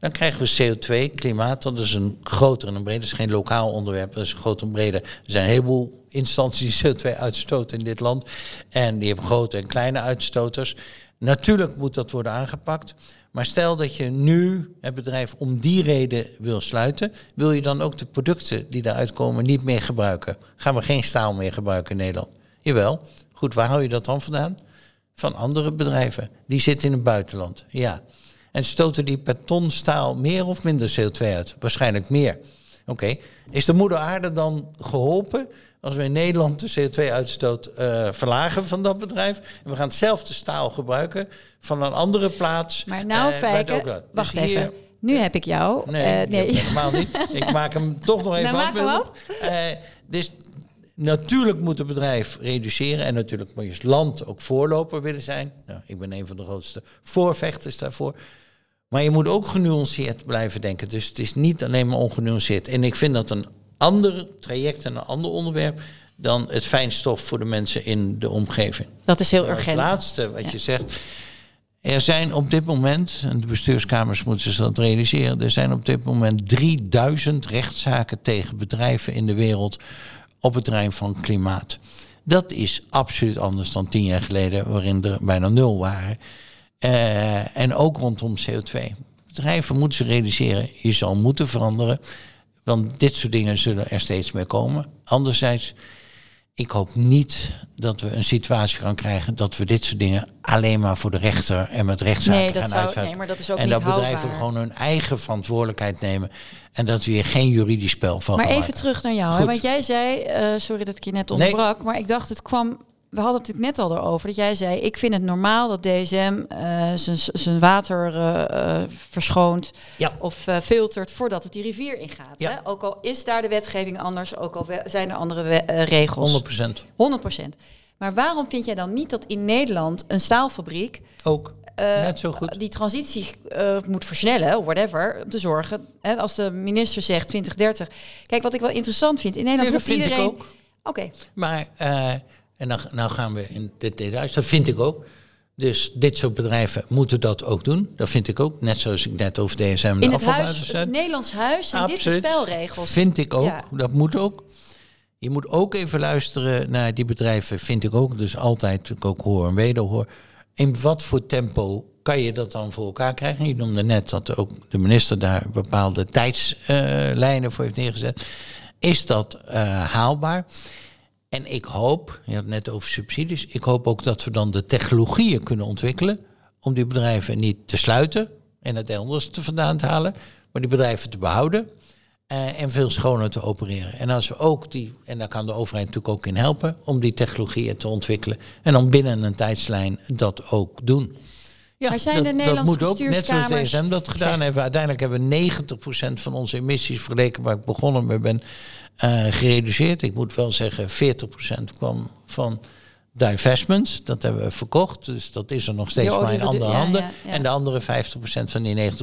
Dan krijgen we CO2, klimaat, dat is een groter en een breder, dat is geen lokaal onderwerp, dat is een groter en breder. Er zijn een heleboel instanties die CO2 uitstoten in dit land. En die hebben grote en kleine uitstoters. Natuurlijk moet dat worden aangepakt. Maar stel dat je nu het bedrijf om die reden wil sluiten, wil je dan ook de producten die daaruit komen niet meer gebruiken? Gaan we geen staal meer gebruiken in Nederland? Jawel. Goed, waar hou je dat dan vandaan? Van andere bedrijven. Die zitten in het buitenland, ja. En stoten die per ton staal meer of minder CO2 uit? Waarschijnlijk meer. Oké, is de moeder aarde dan geholpen als we in Nederland de CO2-uitstoot uh, eh, verlagen van dat bedrijf? En we gaan hetzelfde staal gebruiken van een andere plaats. Maar nou, uh, Fijke, wacht dus even. Nu heb ik jou. Nee, uh, nee. helemaal niet. Ik maak hem toch nog even nou, af. Op. dus Natuurlijk moet het bedrijf reduceren en natuurlijk moet je als land ook voorloper willen zijn. Nou, ik ben een van de grootste voorvechters daarvoor. Maar je moet ook genuanceerd blijven denken. Dus het is niet alleen maar ongenuanceerd. En ik vind dat een ander traject en een ander onderwerp dan het fijnstof voor de mensen in de omgeving. Dat is heel urgent. Het laatste wat je zegt. Er zijn op dit moment, en de bestuurskamers moeten zich dat realiseren, er zijn op dit moment 3000 rechtszaken tegen bedrijven in de wereld op het terrein van klimaat. Dat is absoluut anders dan tien jaar geleden, waarin er bijna nul waren. Uh, en ook rondom CO2. Bedrijven moeten ze realiseren, je zal moeten veranderen. Want dit soort dingen zullen er steeds meer komen. Anderzijds, ik hoop niet dat we een situatie gaan krijgen dat we dit soort dingen alleen maar voor de rechter en met rechtszaken nee, gaan. Nee, maar dat is ook en niet dat bedrijven houdbaar. gewoon hun eigen verantwoordelijkheid nemen. En dat we hier geen juridisch spel van Maar gaan even terug naar jou. Hè? Want jij zei, uh, sorry dat ik je net onderbrak, nee. maar ik dacht het kwam we hadden het natuurlijk net al erover dat jij zei: ik vind het normaal dat DSM uh, zijn water uh, verschoont ja. of uh, filtert voordat het die rivier ingaat. Ja. Hè? Ook al is daar de wetgeving anders, ook al zijn er andere regels. 100%. 100%. Maar waarom vind jij dan niet dat in Nederland een staalfabriek ook net zo goed die transitie moet versnellen, whatever, om te zorgen hè, als de minister zegt 2030. Kijk, wat ik wel interessant vind in Nederland nee, dat iedereen. Oké. Okay. Maar en dan nou gaan we in dit details. Dat vind ik ook. Dus dit soort bedrijven moeten dat ook doen. Dat vind ik ook. Net zoals ik net over DSM de In het, huis, het Nederlands huis zijn dit de spelregels. Vind ik ook. Ja. Dat moet ook. Je moet ook even luisteren naar die bedrijven. Vind ik ook. Dus altijd ik ook hoor en wederhoor. In wat voor tempo kan je dat dan voor elkaar krijgen? Je noemde net dat ook de minister daar bepaalde tijdslijnen uh, voor heeft neergezet. Is dat uh, haalbaar? En ik hoop, je had het net over subsidies, ik hoop ook dat we dan de technologieën kunnen ontwikkelen om die bedrijven niet te sluiten en het elders te vandaan te halen, maar die bedrijven te behouden eh, en veel schoner te opereren. En als we ook die, en daar kan de overheid natuurlijk ook in helpen, om die technologieën te ontwikkelen. En dan binnen een tijdslijn dat ook doen. Ja, Maar zijn dat, de dat Nederlandse moet ook, net zoals DSM dat gedaan hebben. Uiteindelijk hebben we 90% van onze emissies vergeleken waar ik begonnen mee ben, eh, gereduceerd. Ik moet wel zeggen, 40% kwam van divestments. Dat hebben we verkocht. Dus dat is er nog steeds maar in andere handen. ja, ja. En de andere 50% van die 90%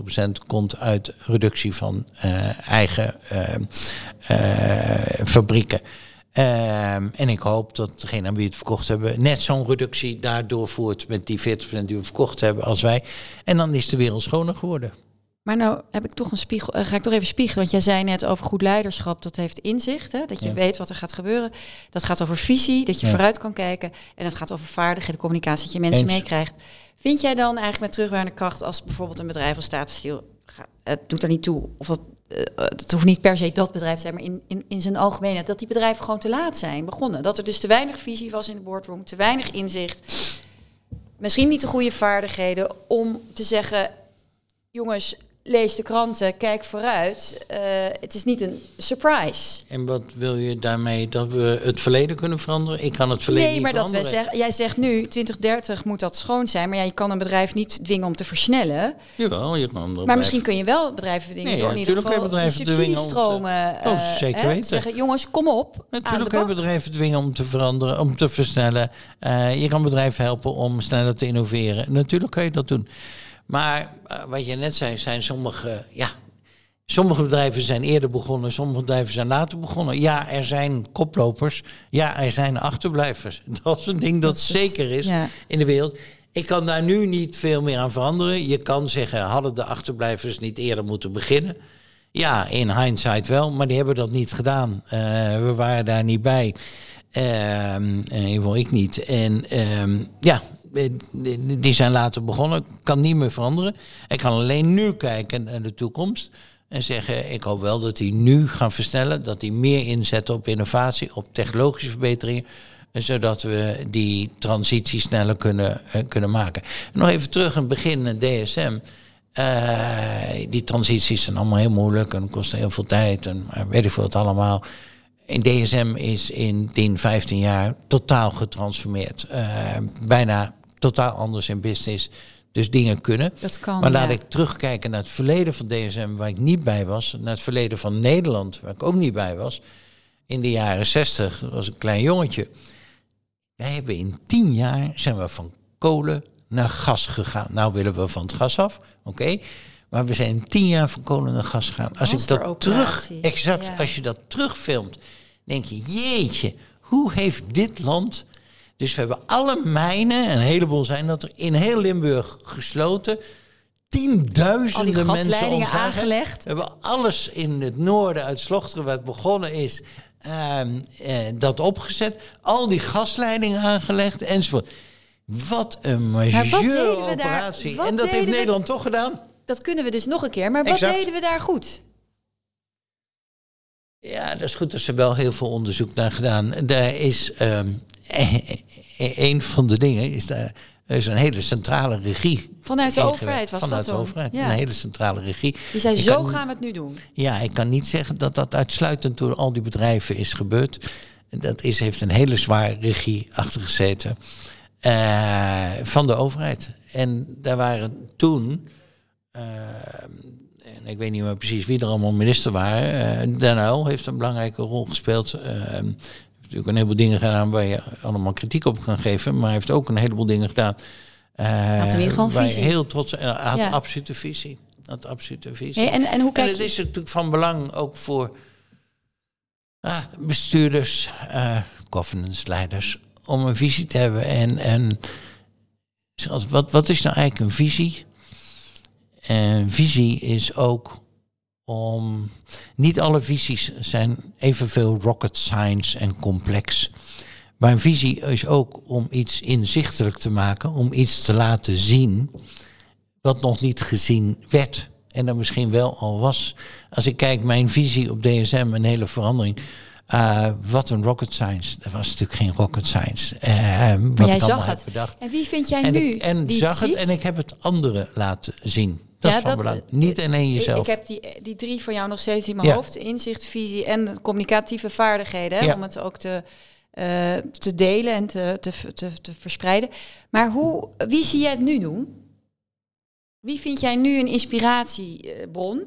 komt uit reductie van eh, eigen eh, fabrieken. Ehm, en ik hoop dat degene aan wie het verkocht hebben net zo'n reductie daardoor voert met die 40% die we verkocht hebben als wij. En dan is de wereld schoner geworden. Maar nou heb ik toch een spiegel. eh, ga ik toch even spiegelen? Want jij zei net over goed leiderschap. Dat heeft inzicht. Hè? Dat je Ja. weet wat er gaat gebeuren. Dat gaat over visie. Dat je Ja. vooruit kan kijken. En het gaat over vaardigheden, communicatie. Dat je mensen meekrijgt. Vind jij dan eigenlijk met terugwaarde kracht. als bijvoorbeeld een bedrijf als Statenstiel. ga- Het doet er niet toe. Of dat, eh, het hoeft niet per se dat bedrijf te zijn. maar in, in, in zijn algemeenheid. dat die bedrijven gewoon te laat zijn begonnen. Dat er dus te weinig visie was in de boardroom. Te weinig inzicht. Misschien niet de goede vaardigheden om te zeggen jongens, lees de kranten, kijk vooruit. Eh, het is niet een surprise. En wat wil je daarmee? Dat we het verleden kunnen veranderen? Ik kan het verleden Nee, niet maar dat wij veranderen. zeggen, jij zegt nu 2030 moet dat schoon zijn, maar ja, je kan een bedrijf niet dwingen om te versnellen. Jawel, je kan Maar misschien kun je wel bedrijven dwingen Nee, door in ieder natuurlijk geval bedrijven de dwingen om te- subsidiestromen Oh, eh, zeker hè, weten. te zeggen, jongens, kom op. Natuurlijk kun je bedrijven dwingen om te veranderen, om te versnellen. Eh, je kan bedrijven helpen om sneller te innoveren. Natuurlijk kun je dat doen. Maar eh, wat je net zei, zijn sommige, ja, sommige bedrijven zijn eerder begonnen, sommige bedrijven zijn later begonnen. Ja, er zijn koplopers. Ja, er zijn achterblijvers. Dat is een ding dat, Dat is- zeker is ja. in de wereld. Ik kan daar nu niet veel meer aan veranderen. Je kan zeggen, hadden de achterblijvers niet eerder moeten beginnen? Ja, in hindsight wel, maar die hebben dat niet gedaan. Eh, we waren daar niet bij. Ehm in ieder geval ik niet. En ehm, ja, die zijn later begonnen. Kan niet meer veranderen. Ik kan alleen nu kijken naar de toekomst. En zeggen, ik hoop wel dat die nu gaan versnellen. Dat die meer inzetten op innovatie, op technologische verbeteringen. Zodat we die transitie sneller kunnen, eh, kunnen maken. En nog even terug aan het begin, eh, DSM. Eh, die transities zijn allemaal heel moeilijk en kosten heel veel tijd en weet ik veel het allemaal. In DSM is in 10, 15 jaar totaal getransformeerd. Bijna totaal anders in business. Dus dingen kunnen. Dat kan, maar laat ja. ik terugkijken naar het verleden van DSM, waar ik niet bij was. Naar het verleden van Nederland, waar ik ook niet bij was. In de jaren 60 dat was een klein jongetje. Wij hebben in tien jaar zijn we van kolen naar gas gegaan. Nou willen we van het gas af, oké. Maar we zijn in tien jaar van kolen naar gas gegaan. Als ik dat terug, exact, Ja. als je dat terugfilmt, denk je, jeetje, hoe heeft dit land... Dus we hebben alle mijnen, een heleboel zijn dat er, in heel Limburg gesloten. Tienduizenden mensen aangelegd. We hebben alles in het noorden uit Slochteren, het begonnen is, ehm, eh, dat opgezet. Al die gasleidingen aangelegd enzovoort. Wat een wat majeure daar- operatie. wat En dat heeft we- Nederland toch gedaan? Dat kunnen we dus nog een keer. Maar wat Exact. deden we daar goed? Ja, dat is goed. Er is wel heel veel onderzoek naar gedaan. Daar is ehm, een van de dingen is daar er is een hele centrale regie. Vanuit de overheid was Vanuit dat de overheid. Ja. Een hele centrale regie. Die zei, Ik zo kan- gaan we het nu doen. Ja, ik kan niet zeggen dat dat uitsluitend door al die bedrijven is gebeurd. Dat is, heeft een hele zware regie achter gezeten eh, van de overheid. En daar waren toen, eh, en ik weet niet meer precies wie er allemaal minister waren. eh Den Uyl heeft een belangrijke rol gespeeld. Eh, natuurlijk een heleboel dingen gedaan waar je allemaal kritiek op kan geven. Maar hij heeft ook een heleboel dingen gedaan. eh, Had waar je visie. heel trots en had Ja. absolute visie. Had absolute visie. Hey, en, en hoe En kijk het je... is natuurlijk van belang ook voor ah, bestuurders, eh governance leiders, om een visie te hebben. En, en wat, wat is nou eigenlijk een visie? Een visie is ook om. Niet alle visies zijn evenveel rocket science en complex. Maar een visie is ook om iets inzichtelijk te maken, om iets te laten zien wat nog niet gezien werd. En dat misschien wel al was. Als ik kijk, mijn visie op DSM, een hele verandering. Eh, wat een rocket science. Dat was natuurlijk geen rocket science. Eh, wat jij ik zag het. bedacht. En wie vind jij En nu ik en die zag het ziet? en ik heb het anderen laten zien. Dat Ja, is van dat- belang. Niet alleen jezelf. ik heb die, die drie van jou nog steeds in mijn Ja. hoofd. Inzicht, visie en communicatieve vaardigheden. Hè, Ja. Om het ook te, eh, te delen en te, te, te, te verspreiden. Maar hoe, wie zie jij het nu doen? Wie vind jij nu een inspiratiebron?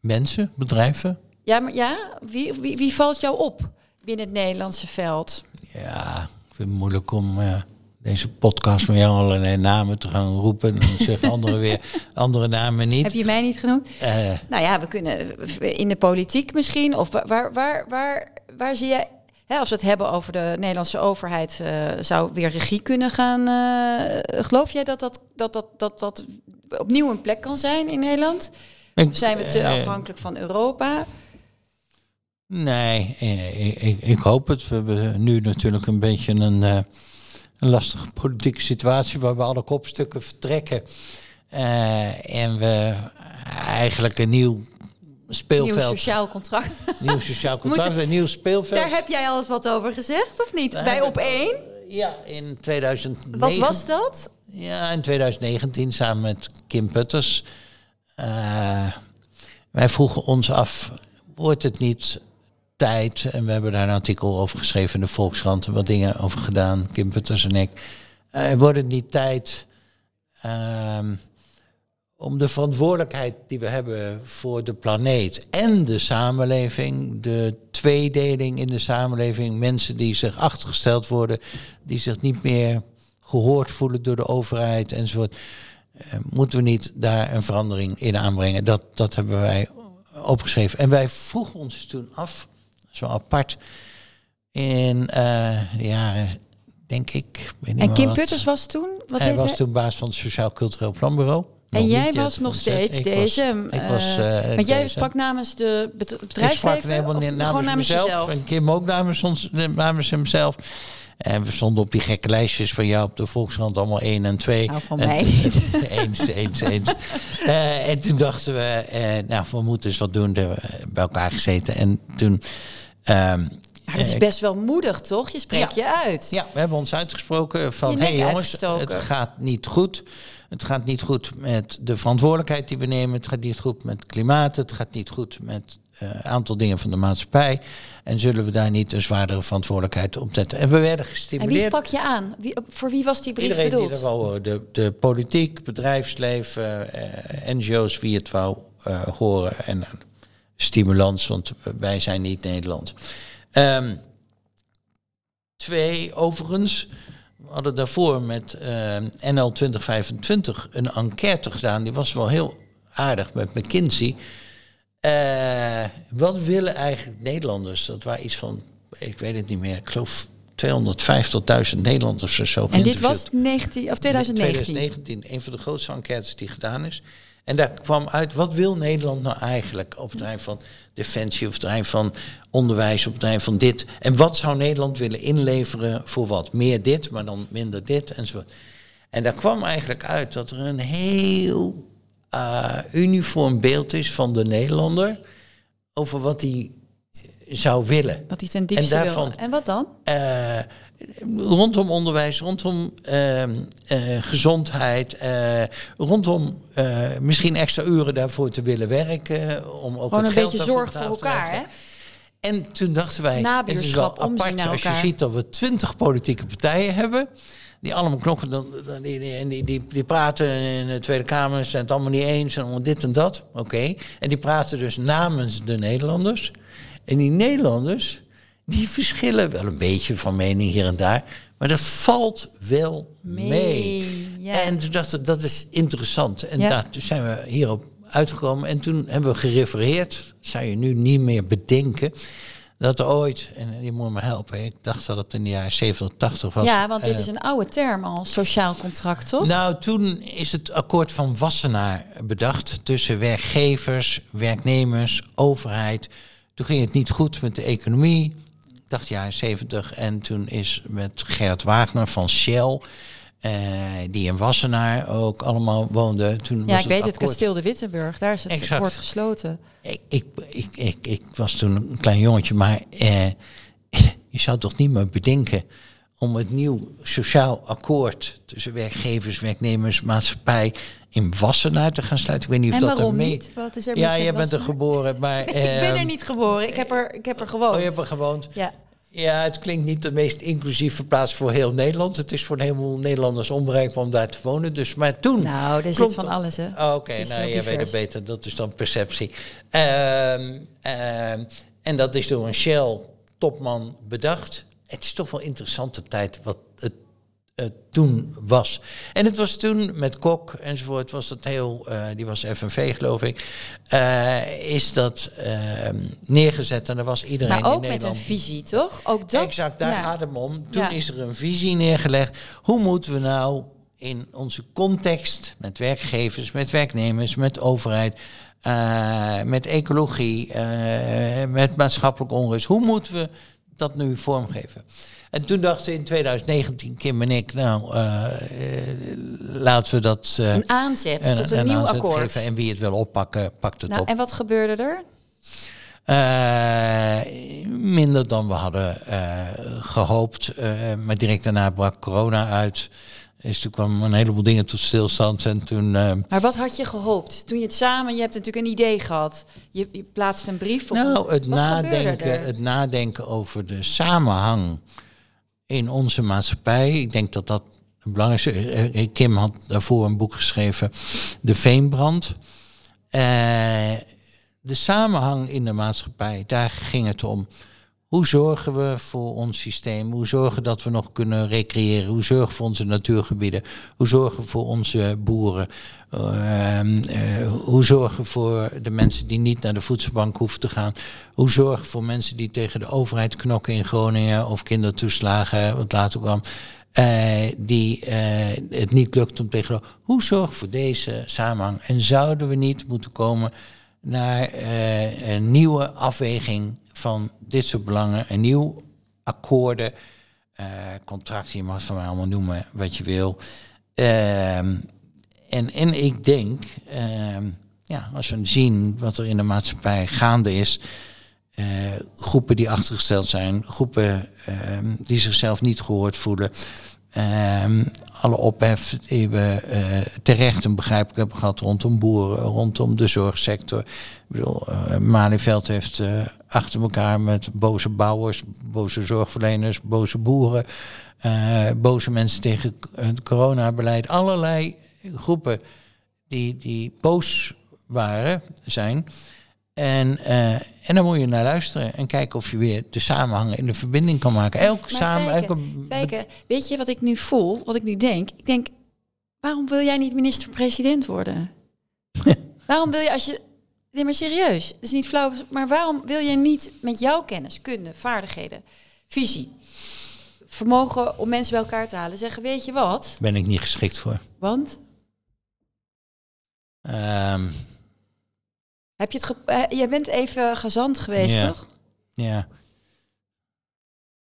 Mensen, bedrijven. Ja, maar ja, wie, wie, wie valt jou op binnen het Nederlandse veld? Ja, ik vind het moeilijk om eh, deze podcast met jou allerlei namen te gaan roepen. En dan zeggen anderen weer andere namen niet. Heb je mij niet genoemd? Eh, Nou ja, we kunnen in de politiek misschien. Of wa- waar, waar, waar, waar zie jij... Hè, als we het hebben over de Nederlandse overheid, eh, zou weer regie kunnen gaan. eh, geloof jij dat dat, dat, dat, dat dat opnieuw een plek kan zijn in Nederland? Of zijn we te afhankelijk van Europa? Nee, ik, ik, ik hoop het. We hebben nu natuurlijk een beetje een, een lastige politieke situatie waar we alle kopstukken vertrekken. Eh, en we eigenlijk een nieuw Nieuw speelveld, sociaal contract. nieuw sociaal contract, een nieuw speelveld. Daar heb jij al eens wat over gezegd, of niet? Daar Bij op één? Ja, in 2009. Wat was dat? Ja, in 2019 samen met Kim Putters. Eh, wij vroegen ons af, wordt het niet tijd? En we hebben daar een artikel over geschreven in de Volkskrant en wat dingen over gedaan, Kim Putters en ik. Eh, wordt het niet tijd ehm, om de verantwoordelijkheid die we hebben voor de planeet en de samenleving, de tweedeling in de samenleving, mensen die zich achtergesteld worden, die zich niet meer gehoord voelen door de overheid enzovoort, eh, moeten we niet daar een verandering in aanbrengen. Dat, dat hebben wij opgeschreven. En wij vroegen ons toen af, zo apart, in eh, de jaren, denk ik. ik weet niet En Kim wat. Putters was toen? Wat Hij was hij? toen baas van het Sociaal Cultureel Planbureau. En jij was eh, nog van steeds deze. ik eh, was, eh, want jij sprak namens de bet- Ik sprak bedrijfsleven? helemaal of niet gewoon namens, namens mezelf. jezelf? En Kim ook namens, ons, eh, namens hemzelf. En we stonden op die gekke lijstjes van jou op de Volkskrant allemaal 1 en 2. Nou, van en mij toen- niet. eens, eens, eens. Eh, en toen dachten we, eh, nou, we moeten eens wat doen. Eh, bij elkaar gezeten. En toen... ehm, Maar dat is eh, best wel moedig, toch? Je spreekt je uit. ja, we hebben ons uitgesproken van, hé hey jongens, het gaat niet goed. Het gaat niet goed met de verantwoordelijkheid die we nemen. Het gaat niet goed met klimaat. Het gaat niet goed met eh, een aantal dingen van de maatschappij. En zullen we daar niet een zwaardere verantwoordelijkheid op zetten? En we werden En gestimuleerd. wie sprak je aan? Wie, voor wie was die brief Iedereen bedoeld? die er wou horen. De, de politiek, bedrijfsleven, eh, NGO's, wie het wou eh, horen. En eh, stimulans, want wij zijn niet Nederland. Ehm, twee, overigens, we hadden daarvoor met eh, NL 2025 een enquête gedaan. Die was wel heel aardig met McKinsey. Eh, wat willen eigenlijk Nederlanders? Dat waren iets van, ik weet het niet meer, ik geloof 250.000 Nederlanders of zo. En dit was geïnterviewd. 19, of 2019? 2019, een van de grootste enquêtes die gedaan is. En daar kwam uit, wat wil Nederland nou eigenlijk op het terrein van defensie, op het terrein van onderwijs, op het terrein van dit. En wat zou Nederland willen inleveren voor wat? Meer dit, maar dan minder dit enzovoort. En daar kwam eigenlijk uit dat er een heel eh, uniform beeld is van de Nederlander over wat hij zou willen. Wat hij ten diepste En wil. daarvan- En wat dan? Eh, rondom onderwijs, rondom ehm, eh, gezondheid, eh, rondom eh, misschien extra uren daarvoor te willen werken. Om ook Gewoon het een geld beetje zorg voor elkaar, hè? En toen dachten wij, het is wel Nabuurschap, omzien apart als je ziet dat we twintig politieke partijen hebben. Die allemaal knokken, dan, dan- die, die, die, praten in de Tweede Kamer, zijn het allemaal niet eens en dit en dat. Oké. En die praten dus namens de Nederlanders. En die Nederlanders, die verschillen wel een beetje van mening hier en daar. Maar dat valt wel mee. Mee, ja. En toen dachten we, dat is interessant. En Ja. daar, toen zijn we hierop uitgekomen. En toen hebben we gerefereerd, zou je nu niet meer bedenken, dat er ooit, en je moet me helpen, ik dacht dat het in de jaren 70, 80 was. Ja, want dit eh, is een oude term al, sociaal contract, toch? nou, toen is het akkoord van Wassenaar bedacht tussen werkgevers, werknemers, overheid. Toen ging het niet goed met de economie, ik dacht jaren 70. En toen is met Gerrit Wagner van Shell, eh, die in Wassenaar ook allemaal woonde. Toen ja, was ik weet het, kasteel de Wittenburg, daar is het Exact. akkoord gesloten. Ik, ik, ik, ik, ik was toen een klein jongetje, maar eh, je zou toch niet meer bedenken om het nieuw sociaal akkoord tussen werkgevers, werknemers, maatschappij in Wassenaar te gaan sluiten. Ik weet niet of en dat er mee... niet? Wat is er Ja, jij bent er geboren, maar... ik ben er ehm, niet geboren. Ik heb er, ik heb er gewoond. Oh, je hebt er gewoond. Ja. Ja, het klinkt niet de meest inclusieve plaats voor heel Nederland. Het is voor een heleboel Nederlanders onbereikbaar om daar te wonen. Dus, maar toen... Nou, er zit van alles, hè? Oh, Oké, nou, jij weet het beter. Dat is dan perceptie. Ehm, ehm, en dat is door een Shell-topman bedacht. Het is toch wel een interessante tijd wat het eh, toen was. En het was toen met Kok enzovoort, was dat heel, eh, die was FNV geloof ik, eh, is dat ehm, neergezet en er was iedereen Maar ook in met een visie, toch? Ook dat. exact, daar ja. gaat het om. Toen Ja. is er een visie neergelegd. Hoe moeten we nou in onze context met werkgevers, met werknemers, met overheid, met ecologie, met maatschappelijk onrust, hoe moeten we dat nu vormgeven? En toen dachten in 2019, Kim en ik, nou, eh, eh, laten we dat eh, Een aanzet tot een, nieuw akkoord. geven. En wie het wil oppakken, pakt het Nou, op. en wat gebeurde er? Minder dan we hadden eh, gehoopt. Eh, maar direct daarna brak corona uit. Is toen kwam een heleboel dingen tot stilstand. En toen. eh, Maar wat had je gehoopt? Toen je het samen, je hebt natuurlijk een idee gehad. Je, je plaatst een brief. Of nou, het nadenken, het nadenken over de samenhang in onze maatschappij. Ik denk dat dat het belangrijkste is. Eh, Kim had daarvoor een boek geschreven, De Veenbrand. Eh, de samenhang in de maatschappij, daar ging het om. Hoe zorgen we voor ons systeem? Hoe zorgen dat we nog kunnen recreëren? Hoe zorgen we voor onze natuurgebieden? Hoe zorgen we voor onze boeren? Ehm, eh, hoe zorgen we voor de mensen die niet naar de voedselbank hoeven te gaan? Hoe zorgen we voor mensen die tegen de overheid knokken in Groningen of kindertoeslagen, wat later kwam, eh, die eh, het niet lukt om tegen. Hoe zorgen we voor deze samenhang? En zouden we niet moeten komen naar eh, een nieuwe afweging van dit soort belangen, een nieuw akkoorden, eh, contracten, je mag van mij allemaal noemen wat je wil. Ehm, en, en ik denk, ehm, ja, als we zien wat er in de maatschappij gaande is, eh, groepen die achtergesteld zijn, groepen ehm, die zichzelf niet gehoord voelen, alle ophef die we eh, terecht en begrijpelijk hebben gehad rondom boeren, rondom de zorgsector. Ik bedoel, eh Malieveld heeft eh, achter elkaar met boze bouwers, boze zorgverleners, boze boeren, boze mensen tegen het coronabeleid, allerlei groepen die, die boos waren, zijn. En, eh, en dan moet je naar luisteren en kijken of je weer de samenhangen in de verbinding kan maken. Elk samen, Fijke, elke Fijke, weet je wat ik nu voel, wat ik nu denk? Ik denk, waarom wil jij niet minister-president worden? waarom wil je als je... Nee, maar serieus, het is niet flauw, maar waarom wil je niet met jouw kennis, kunde, vaardigheden, visie, vermogen om mensen bij elkaar te halen, zeggen, weet je wat? ben ik niet geschikt voor. Want Ehm, heb je het... Ge- eh, jij bent even gezant geweest, Ja. toch? ja.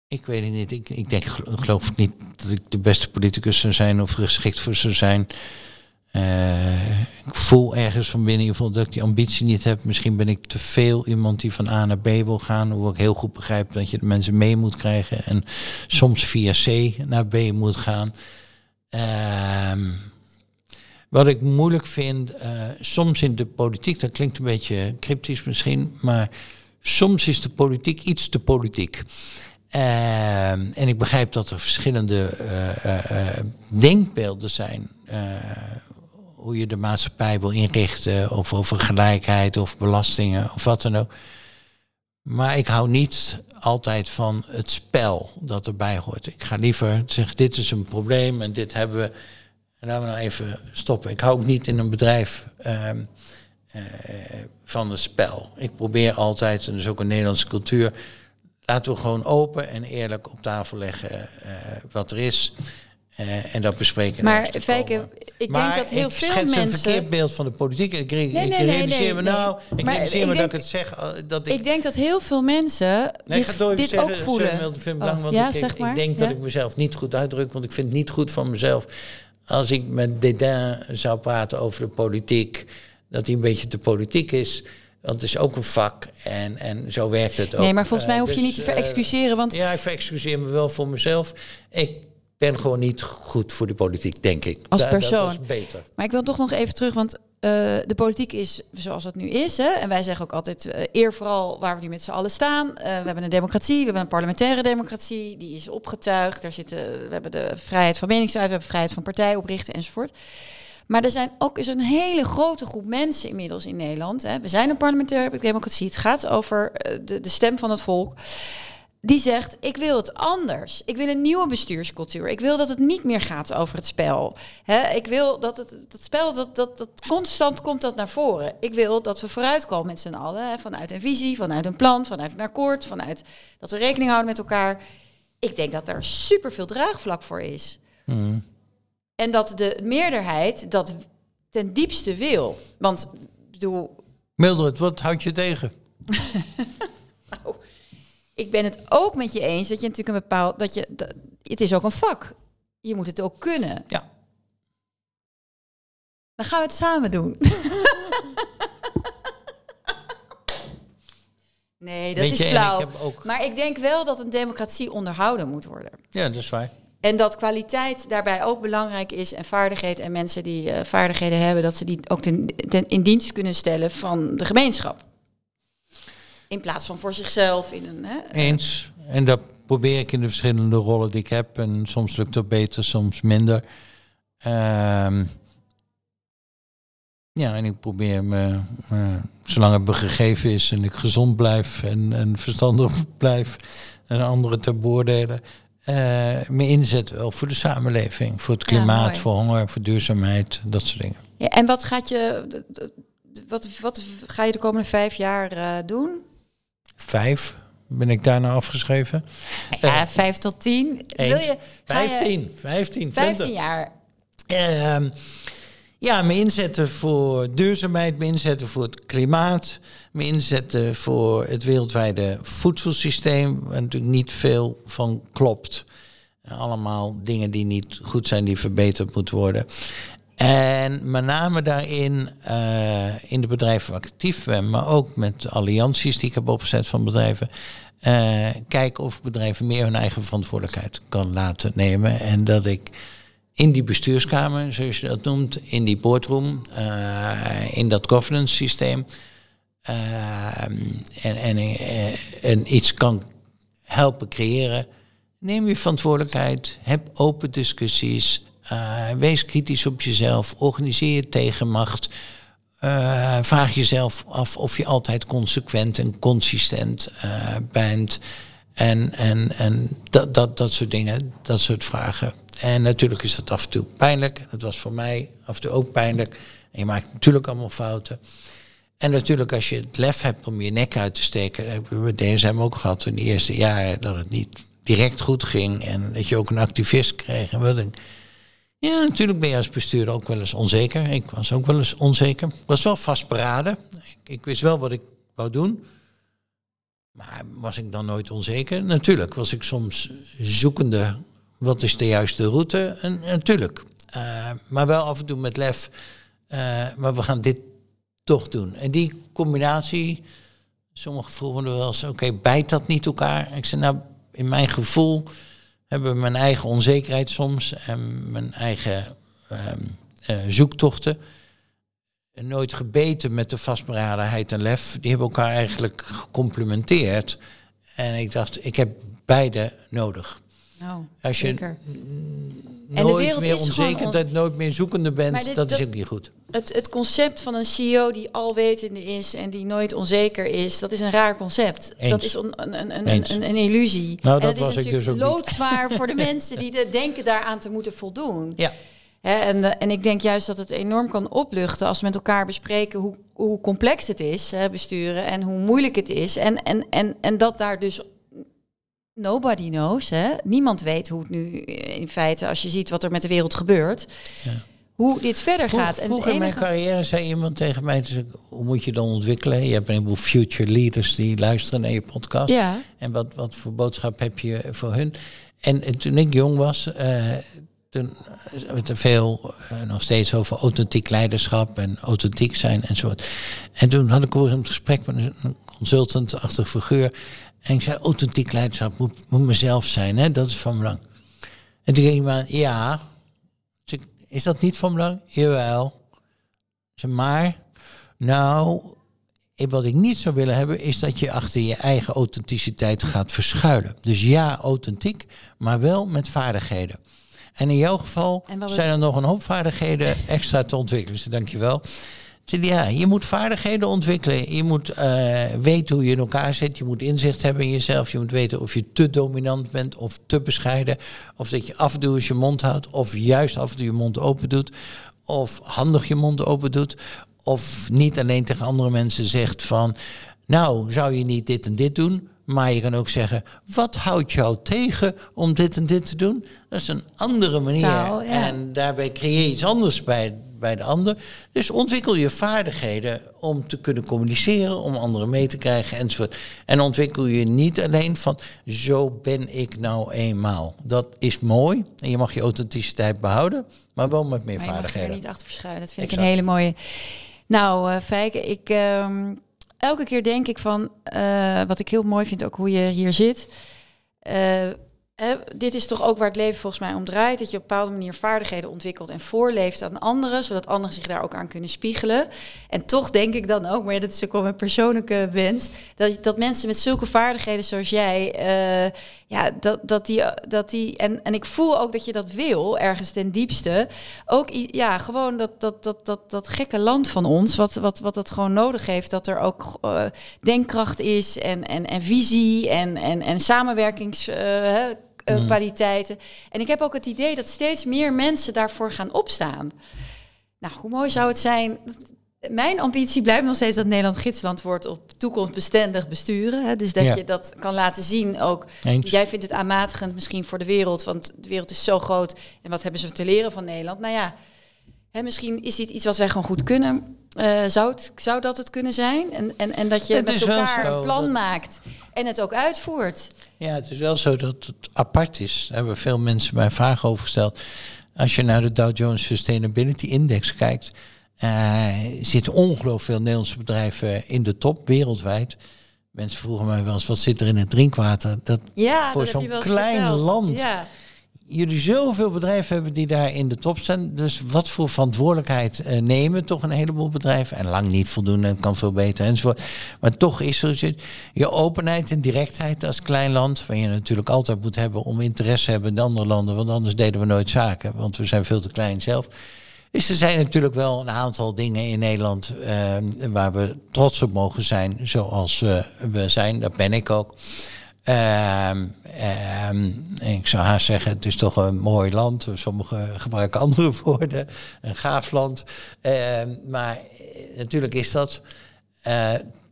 Ik weet het niet. Ik, ik denk, gel- geloof niet dat ik de beste politicus zou zijn of geschikt voor zou zijn. Eh, ik voel ergens van binnen in ieder geval dat ik die ambitie niet heb. Misschien ben ik te veel iemand die van A naar B wil gaan. Hoewel ik heel goed begrijp dat je de mensen mee moet krijgen. En soms via C naar B moet gaan. Ehm, wat ik moeilijk vind, eh, soms in de politiek, dat klinkt een beetje cryptisch misschien, maar soms is de politiek iets te politiek. Ehm, en ik begrijp dat er verschillende eh, eh, eh, denkbeelden zijn. eh, hoe je de maatschappij wil inrichten, of over gelijkheid of belastingen of wat dan ook. Maar ik hou niet altijd van het spel dat erbij hoort. Ik ga liever zeggen, dit is een probleem en dit hebben we. En laten we nou even stoppen. Ik hou ook niet in een bedrijf ehm, eh, van het spel. Ik probeer altijd, en dat is ook een Nederlandse cultuur, laten we gewoon open en eerlijk op tafel leggen eh, wat er is. eh, en dat bespreken. en Maar Fijke, ik Maar denk dat heel ik veel schets een mensen... verkeerd beeld van de politiek. Ik, re- Nee, ik nee, nee, realiseer me nee, nou, nee. ik realiseer ik me dat ik het zeg, dat ik... Ik denk dat heel veel mensen Nee, ik ga dit, zeggen, ook sorry, voelen. Vind ik Oh, belang, want ja, ik, zeg ik, maar. ik denk Ja. dat ik mezelf niet goed uitdruk, want ik vind het niet goed van mezelf. Als ik met Dédain zou praten over de politiek, dat hij een beetje te politiek is. Want het is ook een vak en, en zo werkt het ook. Nee, maar volgens mij Eh, hoef je dus, niet te eh, verexcuseren, want Ja, ik verexcuseer me wel voor mezelf. Ik ben gewoon niet goed voor de politiek, denk ik. Als Da- Dat persoon. is beter. Maar ik wil toch nog even terug, want de politiek is zoals het nu is. Hè? En wij zeggen ook altijd eh, eer vooral waar we nu met z'n allen staan. Eh, we hebben een democratie, we hebben een parlementaire democratie. Die is opgetuigd. Daar zitten, we hebben de vrijheid van meningsuiting, we hebben vrijheid van partij oprichten enzovoort. Maar er zijn ook is een hele grote groep mensen inmiddels in Nederland. Hè. We zijn een parlementaire democratie. Het gaat over eh, de, de stem van het volk. Die zegt, ik wil het anders. Ik wil een nieuwe bestuurscultuur. Ik wil dat het niet meer gaat over het spel. Ik wil dat het, dat spel, dat, dat, dat constant komt dat naar voren. Ik wil dat we vooruitkomen met z'n allen. Vanuit een visie, vanuit een plan, vanuit een akkoord. Vanuit dat we rekening houden met elkaar. Ik denk dat daar superveel draagvlak voor is. En dat de meerderheid dat ten diepste wil. Want, bedoel, Mildred, wat houd je tegen? ik ben het ook met je eens dat je natuurlijk een bepaald dat je dat, het is ook een vak. Je moet het ook kunnen. Ja. Dan gaan we het samen doen. nee, dat Weet is flauw. ik heb ook- Maar ik denk wel dat een democratie onderhouden moet worden. Ja, dat is waar. En dat kwaliteit daarbij ook belangrijk is en vaardigheid en mensen die eh, vaardigheden hebben, dat ze die ook ten, ten- in dienst kunnen stellen van de gemeenschap. In plaats van voor zichzelf in een. Hè, Eens. En dat probeer ik in de verschillende rollen die ik heb. En soms lukt dat beter, soms minder. Ehm, ja, en ik probeer me, eh, zolang het me gegeven is en ik gezond blijf en, en verstandig blijf en anderen te beoordelen, eh, me inzetten wel voor de samenleving, voor het klimaat, voor honger, voor duurzaamheid, dat soort dingen. Ja, en wat gaat je. Wat, wat ga je de komende vijf jaar eh, doen? Vijf ben ik daarna afgeschreven. Ja, vijf tot tien. Wil je, ga je- Vijftien, vijftien, 15 twintig. jaar. Ehm, ja, me inzetten voor duurzaamheid, me inzetten voor het klimaat, me inzetten voor het wereldwijde voedselsysteem, waar natuurlijk niet veel van klopt. Allemaal dingen die niet goed zijn, die verbeterd moeten worden. En met name daarin, eh, in de bedrijven waar ik actief ben, maar ook met allianties die ik heb opgezet van bedrijven, eh, kijken of bedrijven meer hun eigen verantwoordelijkheid kan laten nemen. En dat ik in die bestuurskamer, zoals je dat noemt, in die boardroom, eh, in dat governance systeem, en, en iets kan helpen creëren. Neem je verantwoordelijkheid, heb open discussies, eh, wees kritisch op jezelf, organiseer je tegenmacht. Eh, vraag jezelf af of je altijd consequent en consistent eh, bent. En, en, en dat, dat, dat soort dingen, dat soort vragen. En natuurlijk is dat af en toe pijnlijk. Dat was voor mij af en toe ook pijnlijk. Je maakt natuurlijk allemaal fouten. En natuurlijk als je het lef hebt om je nek uit te steken, hebben we DSM ook gehad in de eerste jaren, dat het niet direct goed ging en dat je ook een activist kreeg. En ik, ja, natuurlijk ben je als bestuurder ook wel eens onzeker. Ik was ook wel eens onzeker. Ik was wel vastberaden. Ik, ik wist wel wat ik wou doen. Maar was ik dan nooit onzeker? Natuurlijk was ik soms zoekende. Wat is de juiste route? En, natuurlijk. Eh, maar wel af en toe met lef. eh, maar we gaan dit toch doen. En die combinatie. Sommigen vroegen me wel eens: oké, bijt dat niet elkaar? Ik zei: Nou, in mijn gevoel hebben mijn eigen onzekerheid soms en mijn eigen ehm, eh, zoektochten. En nooit gebeten met de vastberadenheid en lef. Die hebben elkaar eigenlijk gecomplimenteerd. En ik dacht, ik heb beide nodig. Oh, Als je zeker. nooit wereld meer onzeker, on- nooit meer zoekende bent, dit- dat is dat- ook niet goed. Het, het concept van een CEO die alwetende is en die nooit onzeker is, dat is een raar concept. Eens. Dat is een, een, een, een, een, illusie. Nou, en dat was is ik dus ook loodzwaar voor de mensen die de, denken daaraan te moeten voldoen. Ja, en, eh, en ik denk juist dat het enorm kan opluchten als we met elkaar bespreken hoe, hoe complex het is, besturen, en hoe moeilijk het is. En, en, en, en dat daar dus nobody knows. Hè? Niemand weet hoe het nu eh, in feite, als je ziet wat er met de wereld gebeurt, hoe dit verder Vroeg, gaat. En vroeger in mijn carrière zei iemand tegen mij, hoe moet je dan ontwikkelen? Je hebt een heleboel future leaders die luisteren naar je podcast. Ja. En wat, wat voor boodschap heb je voor hun? En, en toen ik jong was, eh, toen hebben we er veel eh, nog steeds over authentiek leiderschap en authentiek zijn enzovoort. En toen had ik ook een gesprek met een consultant-achtige figuur. En ik zei, authentiek leiderschap moet, moet mezelf zijn, hè? dat is van belang. En toen ging iemand, ja, is dat niet van belang? Jawel. Maar, nou, wat ik niet zou willen hebben, is dat je achter je eigen authenticiteit gaat verschuilen. Dus ja, authentiek, maar wel met vaardigheden. En in jouw geval zijn er nog een hoop vaardigheden extra te ontwikkelen. Dus dankjewel. Ik zei, Ja, je moet vaardigheden ontwikkelen. Je moet eh, weten hoe je in elkaar zit. Je moet inzicht hebben in jezelf. Je moet weten of je te dominant bent of te bescheiden. Of dat je af en toe eens je mond houdt. Of juist af en toe je mond open doet. Of handig je mond open doet. Of niet alleen tegen andere mensen zegt van... Nou, zou je niet dit en dit doen? Maar je kan ook zeggen, wat houdt jou tegen om dit en dit te doen? Dat is een andere manier. Taal, ja. En daarbij creëer je iets anders bij, bij de ander. Dus ontwikkel je vaardigheden om te kunnen communiceren, om anderen mee te krijgen enzovoort. En ontwikkel je niet alleen van, zo ben ik nou eenmaal. Dat is mooi en je mag je authenticiteit behouden, maar wel met meer Maar je mag je er vaardigheden. niet achter verschuilen. Dat vind ik een hele mooie. Nou, eh Fijke, ik, ehm, elke keer denk ik van, eh, wat ik heel mooi vind, ook hoe je hier zit. Eh, dit is toch ook waar het leven volgens mij om draait. Dat je op een bepaalde manier vaardigheden ontwikkelt en voorleeft aan anderen, zodat anderen zich daar ook aan kunnen spiegelen. En toch denk ik dan ook, maar dat is ook wel mijn persoonlijke wens, dat, dat mensen met zulke vaardigheden zoals jij, eh, ja, dat, dat die, dat die en, en ik voel ook dat je dat wil, ergens ten diepste. Ook, ja, gewoon dat, dat, dat, dat, dat gekke land van ons, wat, wat, wat het gewoon nodig heeft, dat er ook eh, denkkracht is en, en, en visie en, en, en samenwerkingskwaliteiten. En ik heb ook het idee dat steeds meer mensen daarvoor gaan opstaan. Nou, hoe mooi zou het zijn? Mijn ambitie blijft nog steeds dat Nederland gidsland wordt op toekomstbestendig besturen. Hè? Dus dat Ja. je dat kan laten zien ook. Eens. Jij vindt het aanmatigend misschien voor de wereld, want de wereld is zo groot. En wat hebben ze te leren van Nederland? Nou ja, hè, misschien is dit iets wat wij gewoon goed kunnen. Eh, zou, het, zou dat het kunnen zijn? En, en, en dat je Het met elkaar een plan dat- maakt en het ook uitvoert. Ja, het is wel zo dat het apart is. Daar hebben veel mensen mij vragen over gesteld. Als je naar de Dow Jones Sustainability Index kijkt, zitten ongelooflijk veel Nederlandse bedrijven in de top wereldwijd. Mensen vroegen mij wel eens, wat zit er in het drinkwater? Dat Ja, voor zo'n klein verteld. land Ja. jullie zoveel bedrijven hebben die daar in de top staan. Dus wat voor verantwoordelijkheid eh, nemen toch een heleboel bedrijven? En lang niet voldoende, en kan veel beter enzovoort. Maar toch is er zit je openheid en directheid als klein land, waar je natuurlijk altijd moet hebben om interesse te hebben in de andere landen, want anders deden we nooit zaken, want we zijn veel te klein zelf. Dus er zijn natuurlijk wel een aantal dingen in Nederland eh, waar we trots op mogen zijn, zoals eh, we zijn. Dat ben ik ook. Ehm, ik zou haast zeggen, het is toch een mooi land. Sommigen gebruiken andere woorden. Een gaaf land. Ehm, maar eh, natuurlijk is dat.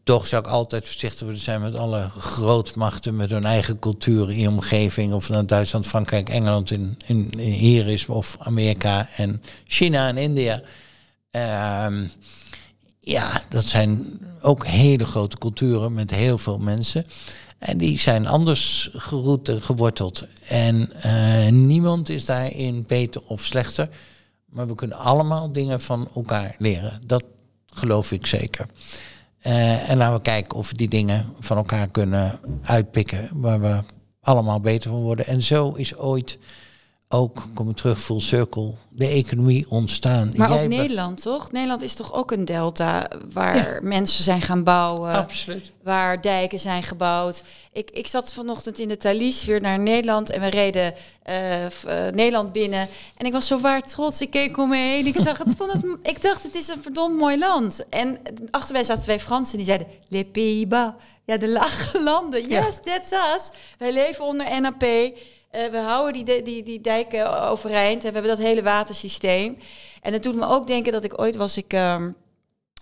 Toch zou ik altijd voorzichtig willen zijn met alle grootmachten met hun eigen cultuur in omgeving. Of het nou Duitsland, Frankrijk, Engeland in, in, in hier is, of Amerika en China en India. Ehm, ja, dat zijn ook hele grote culturen met heel veel mensen. En die zijn anders geroet en geworteld. En eh, niemand is daarin beter of slechter. Maar we kunnen allemaal dingen van elkaar leren. Dat geloof ik zeker. Eh, en laten we kijken of we die dingen van elkaar kunnen uitpikken. Waar we allemaal beter van worden. En zo is ooit ook, kom ik terug, full circle, de economie ontstaan. Maar Jij ook Nederland, toch? Nederland is toch ook een delta waar mensen zijn gaan bouwen. Absoluut. waar dijken zijn gebouwd. Ik, ik zat vanochtend in de Thalys weer naar Nederland en we reden eh, eh, Nederland binnen. En ik was zo waar trots. Ik keek om me heen. Ik zag het, vond het. Ik dacht, het is een verdomd mooi land. En achter mij zaten twee Fransen die zeiden: Les Pays-Bas. Ja, de lage landen. Ja. Yes, that's us. Wij leven onder NAP. Eh, we houden die, die, die, dijken overeind en we hebben dat hele watersysteem. En het doet me ook denken dat ik ooit was ik. ehm,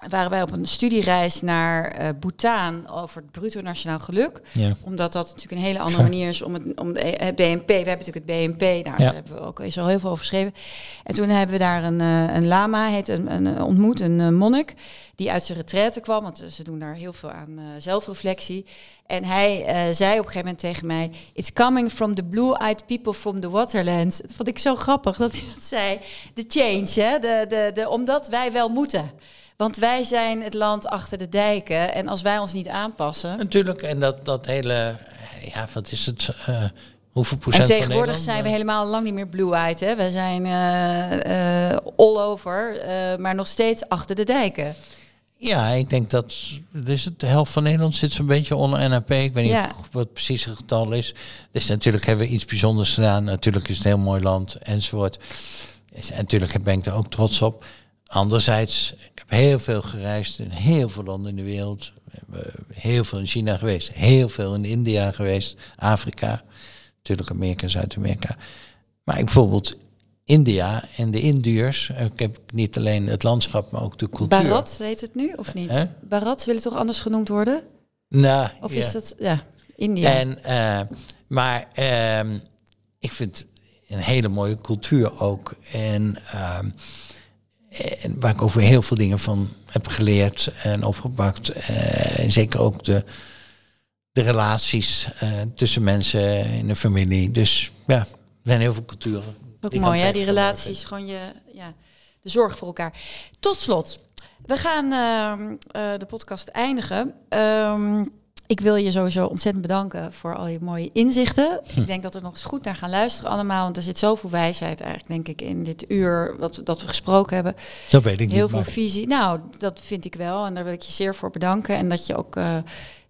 waren wij op een studiereis naar uh, Bhutan over het bruto nationaal geluk. Ja. Omdat dat natuurlijk een hele andere manier is om het, om het BNP. We hebben natuurlijk het BNP, nou, ja. daar hebben we ook is al heel veel over geschreven. En toen hebben we daar een, uh, een lama heet een, een, ontmoet, een uh, monnik, die uit zijn retraite kwam. Want ze doen daar heel veel aan zelfreflectie. En hij zei op een gegeven moment tegen mij: It's coming from the blue-eyed people from the waterlands. Dat vond ik zo grappig dat hij dat zei. De change, hè? De, de, de, omdat wij wel moeten. Want wij zijn het land achter de dijken. En als wij ons niet aanpassen. Natuurlijk, en dat, dat hele. Ja, wat is het? Uh, hoeveel procent En tegenwoordig van zijn we helemaal lang niet meer blue-eyed. Hè? We zijn uh, uh, all over, maar nog steeds achter de dijken. Ja, ik denk dat dus het, de helft van Nederland zit zo'n beetje onder NAP. Ik weet niet wat precies het getal is. Dus natuurlijk hebben we iets bijzonders gedaan. Natuurlijk is het een heel mooi land enzovoort. En natuurlijk ben ik er ook trots op. Anderzijds, ik heb heel veel gereisd in heel veel landen in de wereld. Heel veel in China geweest, heel veel in India geweest, Afrika, natuurlijk Amerika, Zuid-Amerika. Maar ik bijvoorbeeld India en de Indiërs, ik heb niet alleen het landschap, maar ook de cultuur. Barat heet het nu, of niet? Barat, wil het toch anders genoemd worden? Nou, of ja. is dat, ja, India. En, uh, maar uh, ik vind een hele mooie cultuur ook. En... Uh, en waar ik over heel veel dingen van heb geleerd en opgepakt. En zeker ook de, de relaties uh, tussen mensen in de familie. Dus ja, er zijn heel veel culturen. Ook mooi hè, die relaties, gewoon je, ja, de zorg voor elkaar. Tot slot, we gaan uh, uh, de podcast eindigen. Um, ik wil je sowieso ontzettend bedanken voor al je mooie inzichten. Ik denk dat we nog eens goed naar gaan luisteren allemaal. Want er zit zoveel wijsheid eigenlijk, denk ik, in dit uur wat, dat we gesproken hebben. Dat weet ik Heel niet, veel maar- visie. Nou, dat vind ik wel. En daar wil ik je zeer voor bedanken. En dat je ook eh,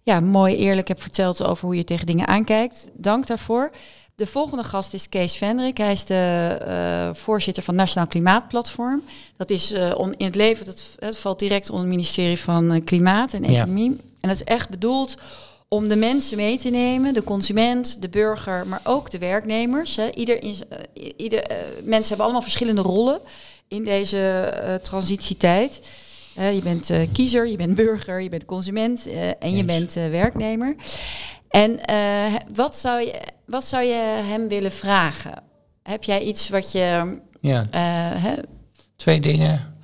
ja, mooi eerlijk hebt verteld over hoe je tegen dingen aankijkt. Dank daarvoor. De volgende gast is Kees Vendrik. Hij is de eh, voorzitter van Nationaal Klimaatplatform. Dat is eh, on- in het leven, dat, valt direct onder het ministerie van Klimaat en Ja. En dat is echt bedoeld om de mensen mee te nemen, de consument, de burger, maar ook de werknemers. Hè. Ieder, eh, ieder, eh, mensen hebben allemaal verschillende rollen in deze eh, transitietijd. Je bent kiezer, je bent burger, je bent consument en je bent werknemer. En wat, zou je, wat zou je hem willen vragen? Heb jij iets wat je... Ja, hè, twee dingen.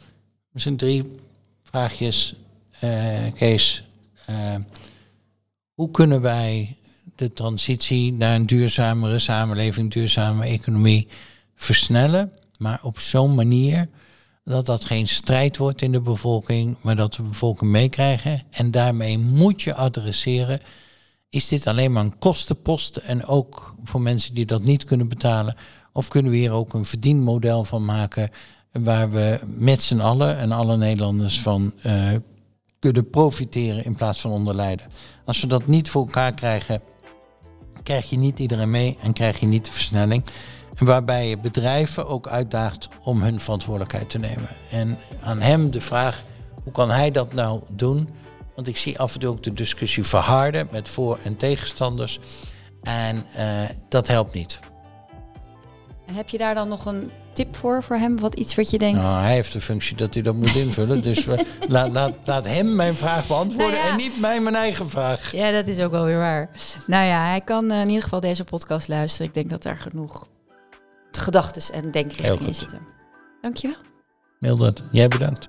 Misschien drie vraagjes. Kees, hoe kunnen wij de transitie naar een duurzamere samenleving, duurzame economie versnellen, maar op zo'n manier dat dat geen strijd wordt in de bevolking, maar dat de bevolking meekrijgen. En daarmee moet je adresseren, is dit alleen maar een kostenpost en ook voor mensen die dat niet kunnen betalen? Of kunnen we hier ook een verdienmodel van maken waar we met z'n allen en alle Nederlanders van eh, kunnen profiteren in plaats van onderlijden? Als we dat niet voor elkaar krijgen, krijg je niet iedereen mee en krijg je niet de versnelling. Waarbij je bedrijven ook uitdaagt om hun verantwoordelijkheid te nemen. En aan hem de vraag, hoe kan hij dat nou doen? Want ik zie af en toe ook de discussie verharden met voor- en tegenstanders. En eh, dat helpt niet. heb je daar dan nog een tip voor, voor hem? Wat iets wat je denkt... Nou, hij heeft de functie dat hij dat moet invullen. dus we, laat, laat, laat hem mijn vraag beantwoorden Nou ja. en niet mij mijn eigen vraag. Ja, dat is ook wel weer waar. Nou ja, hij kan eh, in ieder geval deze podcast luisteren. Ik denk dat daar genoeg gedachten en denkrichtingen in zitten. Dankjewel. Mildred, jij bedankt.